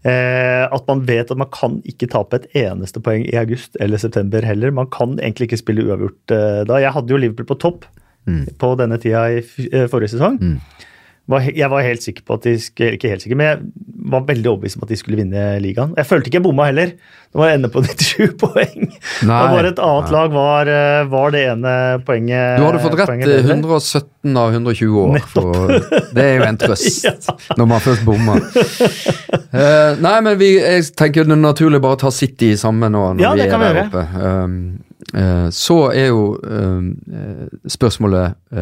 Eh, at man vet at man kan ikke tape et eneste poeng i august eller september heller. Man kan egentlig ikke spille uavgjort eh, da. Jeg hadde jo Liverpool på topp på denne tida i eh, forrige sesong. He- jeg var helt sikker på at de skulle, ikke helt sikker, men jeg var veldig overbevist om at de skulle vinne ligaen. Jeg følte ikke jeg bomma heller. Det var ende på *laughs* 97 poeng. Nei. og bare et annet lag var, eh, var det ene poenget Du hadde fått rett poenget eh, bedre. 117 av 120 år. For, det er jo en trøst *laughs* når man først bommer. uh, *laughs* nei, men vi, jeg tenker det er naturlig bare å ta City sammen nå når Ja, vi er der oppe. Um, uh, så er jo eh, spørsmålet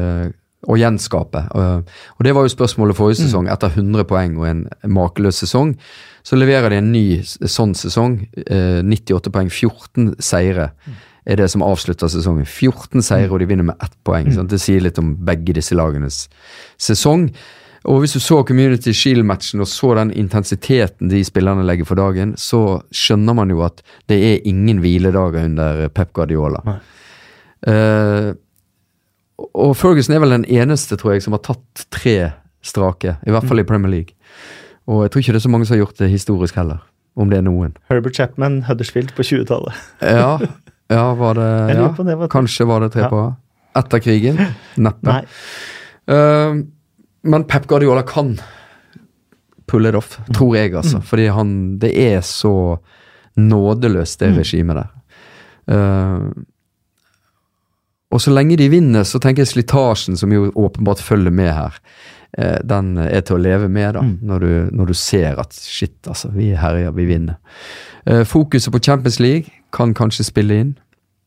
å gjenskape. Eh, og det var jo spørsmålet forrige Mm. sesong. Etter 100 poeng og en makeløs sesong, så leverer de en ny sånn sesong. Eh, 98 poeng, 14 seire er det som avslutter sesongen. 14 seire, og de vinner med ett poeng. Sant? Det sier litt om begge disse lagenes sesong. Og hvis du så Community Shield-matchen og så den intensiteten de spillerne legger for dagen, så skjønner man jo at det er ingen hviledager under Pep Guardiola. Eh, og Ferguson er vel den eneste, tror jeg, som har tatt tre strake. I hvert fall i Premier League. Og jeg tror ikke det er så mange som har gjort det historisk heller. Om det er noen. Herbert Chapman, Huddersfield på 20-tallet. Ja, *laughs* ja var det ja. det var- Kanskje var det tre Ja. på rad. Etter krigen? Neppe. Eh, men Pep Guardiola kan pulle det off, tror jeg, altså. Fordi han Det er så nådeløst, det regimet der. Eh, og så lenge de vinner, så tenker jeg slitasjen, som jo åpenbart følger med her, eh, den er til å leve med, da. Mm. Når, du, når du ser at shit, altså, vi herjer, vi vinner. Eh, fokuset på Champions League kan kanskje spille inn.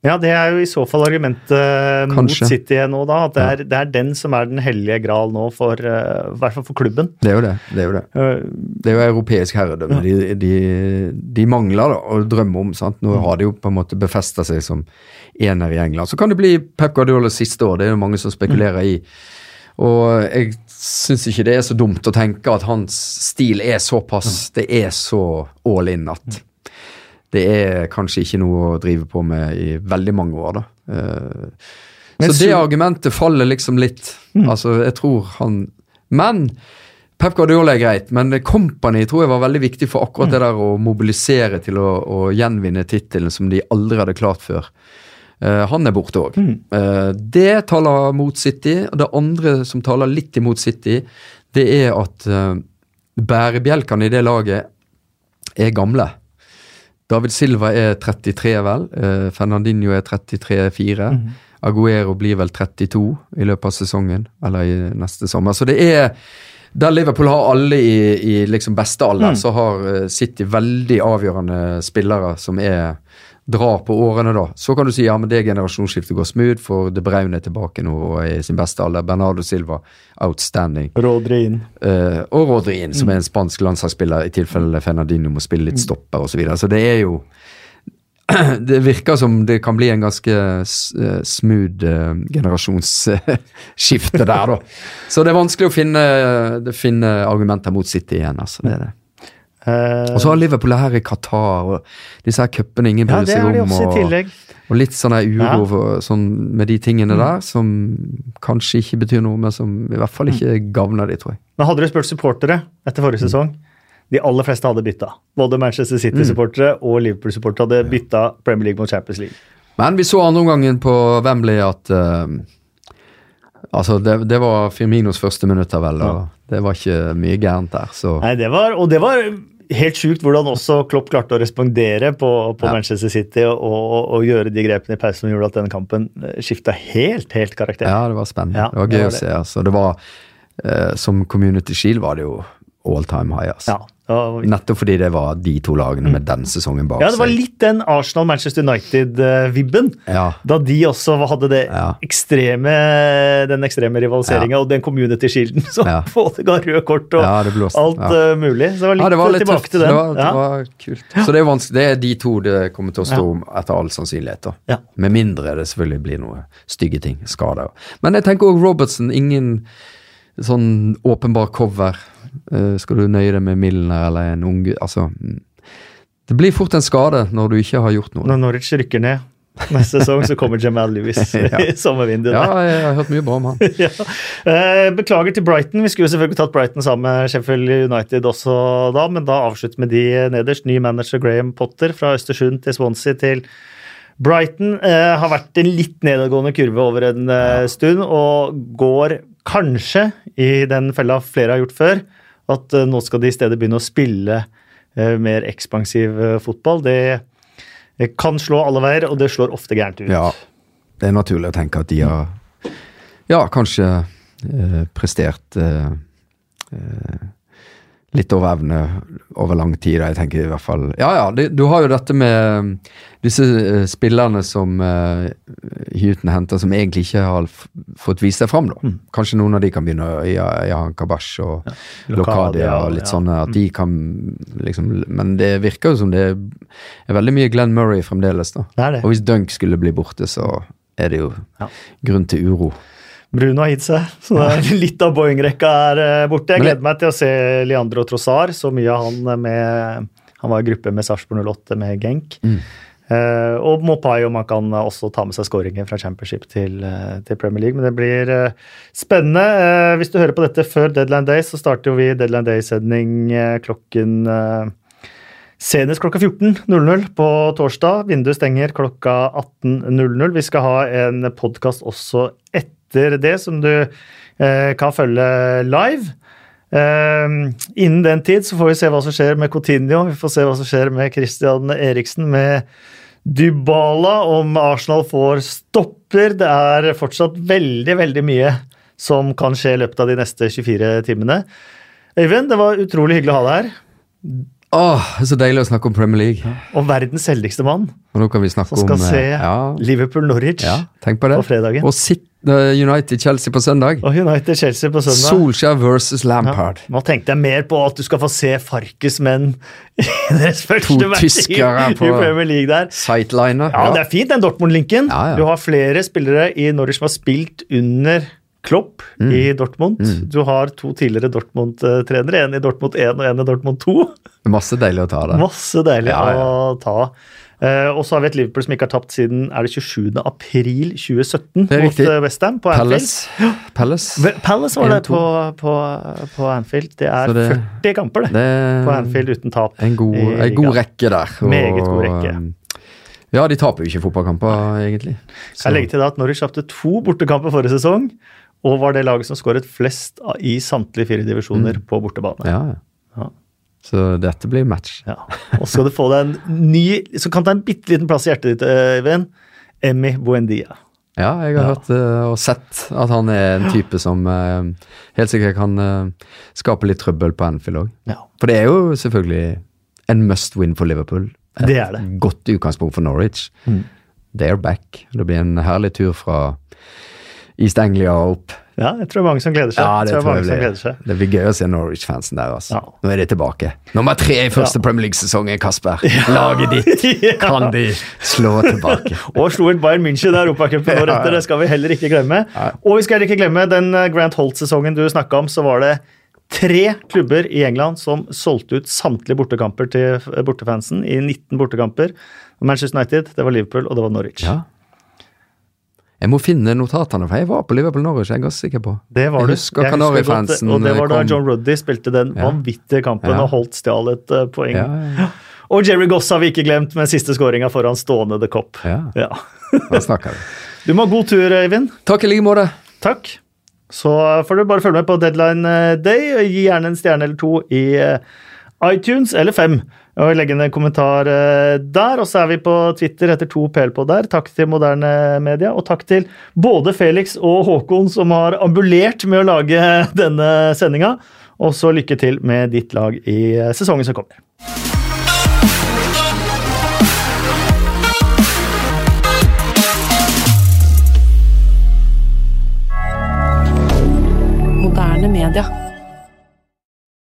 Ja, det er jo i så fall argumentet mot City nå, da. At det er, det er den som er den hellige gral nå, for, uh, i hvert fall for klubben. Det er jo det. Det er jo det. Eh, Det er jo europeisk herredømme de, de, de mangler da, å drømme om. sant? Nå Mm. har de jo på en måte befesta seg som ener i England. Så kan det bli Pep Guardiolas siste år, det er jo mange som spekulerer i. Og jeg syns ikke det er så dumt å tenke at hans stil er såpass Det er så all in at det er kanskje ikke noe å drive på med i veldig mange år, da. Eh, så det argumentet faller liksom litt. Mm. Altså, jeg tror han Men Pep Guardiola er greit, men Company tror jeg var veldig viktig for akkurat Mm. det der å mobilisere til å, å gjenvinne tittelen som de aldri hadde klart før. Uh, han er borte òg. Mm. det taler mot City. og Det andre som taler litt imot City, det er at uh, bærebjelkene i det laget er gamle. David Silva er 33, vel. Eh, Fernandinho er 33-4. Mm. Aguero blir vel 32 i løpet av sesongen, eller i neste sommer. Så det er der Liverpool har alle i, i liksom beste alder, Mm. så har eh, City veldig avgjørende spillere som er drar på årene, da. Så kan du si ja, men det generasjonsskiftet går smooth, for De Braune er tilbake nå og er i sin beste alder. Bernardo Silva, outstanding. Rodrin. Eh, og Rodrin, som er en spansk landslagsspiller i tilfelle Fernandino må spille litt stopper osv. Så, videre. så det er jo *clears throat* Det virker som det kan bli en ganske eh, smooth eh, generasjonsskifte der, da. *laughs* Så det er vanskelig å finne, finne argumenter mot City igjen, altså. Det er det. Eh, Og så har Liverpool her i Qatar, og disse her cupene ingen ja, bryr det seg har de om. også i Og, og litt sånn der uro Ja. Mm. for- sånn, med de tingene der, som kanskje ikke betyr noe, men som i hvert fall Mm. ikke gagner de, tror jeg. Men hadde du spurt supportere etter forrige sesong, de aller fleste hadde bytta. Både Manchester City-supportere og Liverpool-supportere hadde bytta Premier League mot Champions League. Men vi så andre omgangen på Wembley at uh, Altså, det, det var Firminos første minutter, vel, og det var ikke mye gærent der, så Nei, det var, og det var helt sjukt hvordan også Klopp klarte å respondere på, på Ja. Manchester City og, og, og gjøre de grepene i pausen som gjorde at denne kampen skifta helt, helt karakter. Ja, det var spennende. Ja, det var det gøy var å se. altså. Det var, eh, Som Community Shield var det jo all time high. altså. Ja, det Nettopp fordi det var de to lagene med den sesongen bak ja, det var litt den Arsenal-Manchester United-vibben. Ja, Da de også hadde det Ja. ekstreme, den ekstreme rivaliseringa og den community-skilden som Ja. *laughs* både ga røde kort og ja alt ja. eh, mulig. Så det var litt, ja, det var litt tilbake tøft. til den. Det var, det var kult. Så det er. Det er de to det kommer til å stå om etter all sannsynlighet. da. Ja. Med mindre det selvfølgelig blir noe stygge ting. Skader. Men jeg tenker òg Robertson. Ingen sånn åpenbar cover. Eh, skal du nøye deg med Milner eller en ung? Altså mm. Det blir fort en skade når du ikke har gjort noe. Når Norwich rykker ned neste sesong, så kommer Jamal Lewis *laughs* Ja. i sommervinduet. Ja, jeg har hørt mye bra om han. *laughs* ja. Eh, Beklager til Brighton. Vi skulle jo selvfølgelig tatt Brighton sammen med Sheffield United også da, men da avslutter vi de nederst. Ny manager Graham Potter fra Østersund til Swansea til Brighton. Eh, har vært en litt nedadgående kurve over en eh, stund, og går kanskje i den fella flere har gjort før, at eh, nå skal de i stedet begynne å spille eh, mer ekspansiv eh, fotball. Det, kan slå alle veier, og det slår ofte gærent ut. Ja, det er naturlig å tenke at de har ja, kanskje eh, prestert eh, eh, litt over evne over lang tid. Jeg tenker i hvert fall Ja, ja, det, du har jo dette med disse eh, spillerne som uh, henter, som egentlig ikke har fått vist seg fram. da. Mm. Kanskje noen av de kan begynne å ja, Jahan Kabash og ja. Lokadia og litt ja. sånne. At de kan liksom Men det virker jo som det er veldig mye Glenn Murray fremdeles. da. Det det. Og hvis Dunk skulle bli borte, så er det jo grunn til uro. Bruno har gitt seg, så *laughs* litt av Boeing-rekka er eh, borte. Jeg gleder meg til å se Leandro Trossar, så mye av han med Han var i gruppe med Sarpsborg 08 med Genk. Mm. Uh, og Mopai om han kan også ta med seg scoringen fra Championship til, eh, til Premier League. Men det blir uh, spennende. Eh, hvis du hører på dette før Deadline Day, så starter vi Deadline Day-sending eh, klokken eh, Senest klokka 14.00 på torsdag. Vinduet stenger klokka 18.00. Vi skal ha en podkast også etter det, som du eh, kan følge live. Eh, innen den tid så får vi se hva som skjer med Coutinho, vi får se hva som skjer med Christian Eriksen, med Dybala, om Arsenal får stopper. Det er fortsatt veldig, veldig mye som kan skje i løpet av de neste 24 timene. Øyvind, det var utrolig hyggelig å ha deg her. Åh, er så deilig å snakke om Premier League. Og verdens heldigste mann, Og nå kan vi snakke som skal om eh, se ja, Liverpool-Norwich ja, tenk på det. på fredagen. Og eh, United-Chelsea på søndag. Og United-Chelsea på søndag. Solskjær versus Lampard. Nå tenkte jeg mer på at du skal få se Farkes menn *laughs* i deres første match i, Premier League der. Sightliner. Ja, det er fint, den Dortmund-linken. Ja, ja. Du har flere spillere i Norwich som har spilt under Klopp Mm. i Dortmund. Du har to tidligere Dortmund-trenere, en i Dortmund 1 og en i Dortmund 2. Masse deilig å ta det. Masse deilig Ja, ja. å ta. Uh, og så har vi et Liverpool som ikke har tapt siden er det 27. april 2017 er mot riktig. eh, West Ham på Anfield. Palace. Palace. Palace var det på, på, på Anfield. Det er det- 40 kamper, det. Det På Anfield uten tap. en god, en god rekke der. Meget god rekke. Ja, de taper jo ikke fotballkamper, egentlig. Så. jeg legger til da at Norwich tapte to bortekamper forrige sesong, og var det laget som skåret flest i samtlige fire divisjoner på bortebane. ja, ja. Så dette blir match. Ja. Og skal du få deg en ny Så kan ta en bitte liten plass i hjertet ditt, Øyvind. Emmy Buendia. Ja, jeg har Ja. hørt eh, og sett at han er en type som eh, helt sikkert kan eh, skape litt trøbbel på Anfield òg. Ja. For det er jo selvfølgelig en must win for Liverpool. Et Det er det. godt utgangspunkt for Norwich. Mm. They're back. Det blir en herlig tur fra East Anglia opp. ja, jeg tror det er mange som gleder seg. Ja, det jeg tror jeg som gleder seg. Det blir gøy å se Norwich-fansen der. altså. Ja. Nå er de tilbake. Nummer tre i første Ja. Premier League-sesongen, Kasper. Laget ditt *laughs* kan de slå tilbake. *laughs* Og slo inn Bayern München i Europacupen året etter. Det skal vi heller ikke glemme. Og vi skal heller ikke glemme den eh, Grant Holt-sesongen du snakka om. Så var det tre klubber i England som solgte ut samtlige bortekamper til bortefansen i 19 bortekamper. Manchester United, det var Liverpool, og det var Norwich. Ja. Jeg må finne notatene, for jeg var på Liverpool Norwich. Jeg er sikker på. Det var du. Jeg husker Kanarifansen godt, Og det var da kom. John Ruddy spilte den Ja. vanvittige kampen Ja. og holdt stjal et uh, poeng. Ja, *gasps* Og Jerry Goss har vi ikke glemt med siste skåringa foran stående The Cop. ja. Ja. Da snakker vi. *laughs* Du må ha god tur, Øyvind. Takk i like måte. Takk. Så får du bare følge med på Deadline eh, Day. og Gi gjerne en stjerne eller to i eh, iTunes, eller fem og legge en kommentar eh, der. Og så er vi på Twitter etter to 2PLpod der. Takk til moderne media, og takk til både Felix og Håkon som har ambulert med å lage *laughs* denne sendinga. Og så lykke til med ditt lag i eh, sesongen som kommer. Moderne media.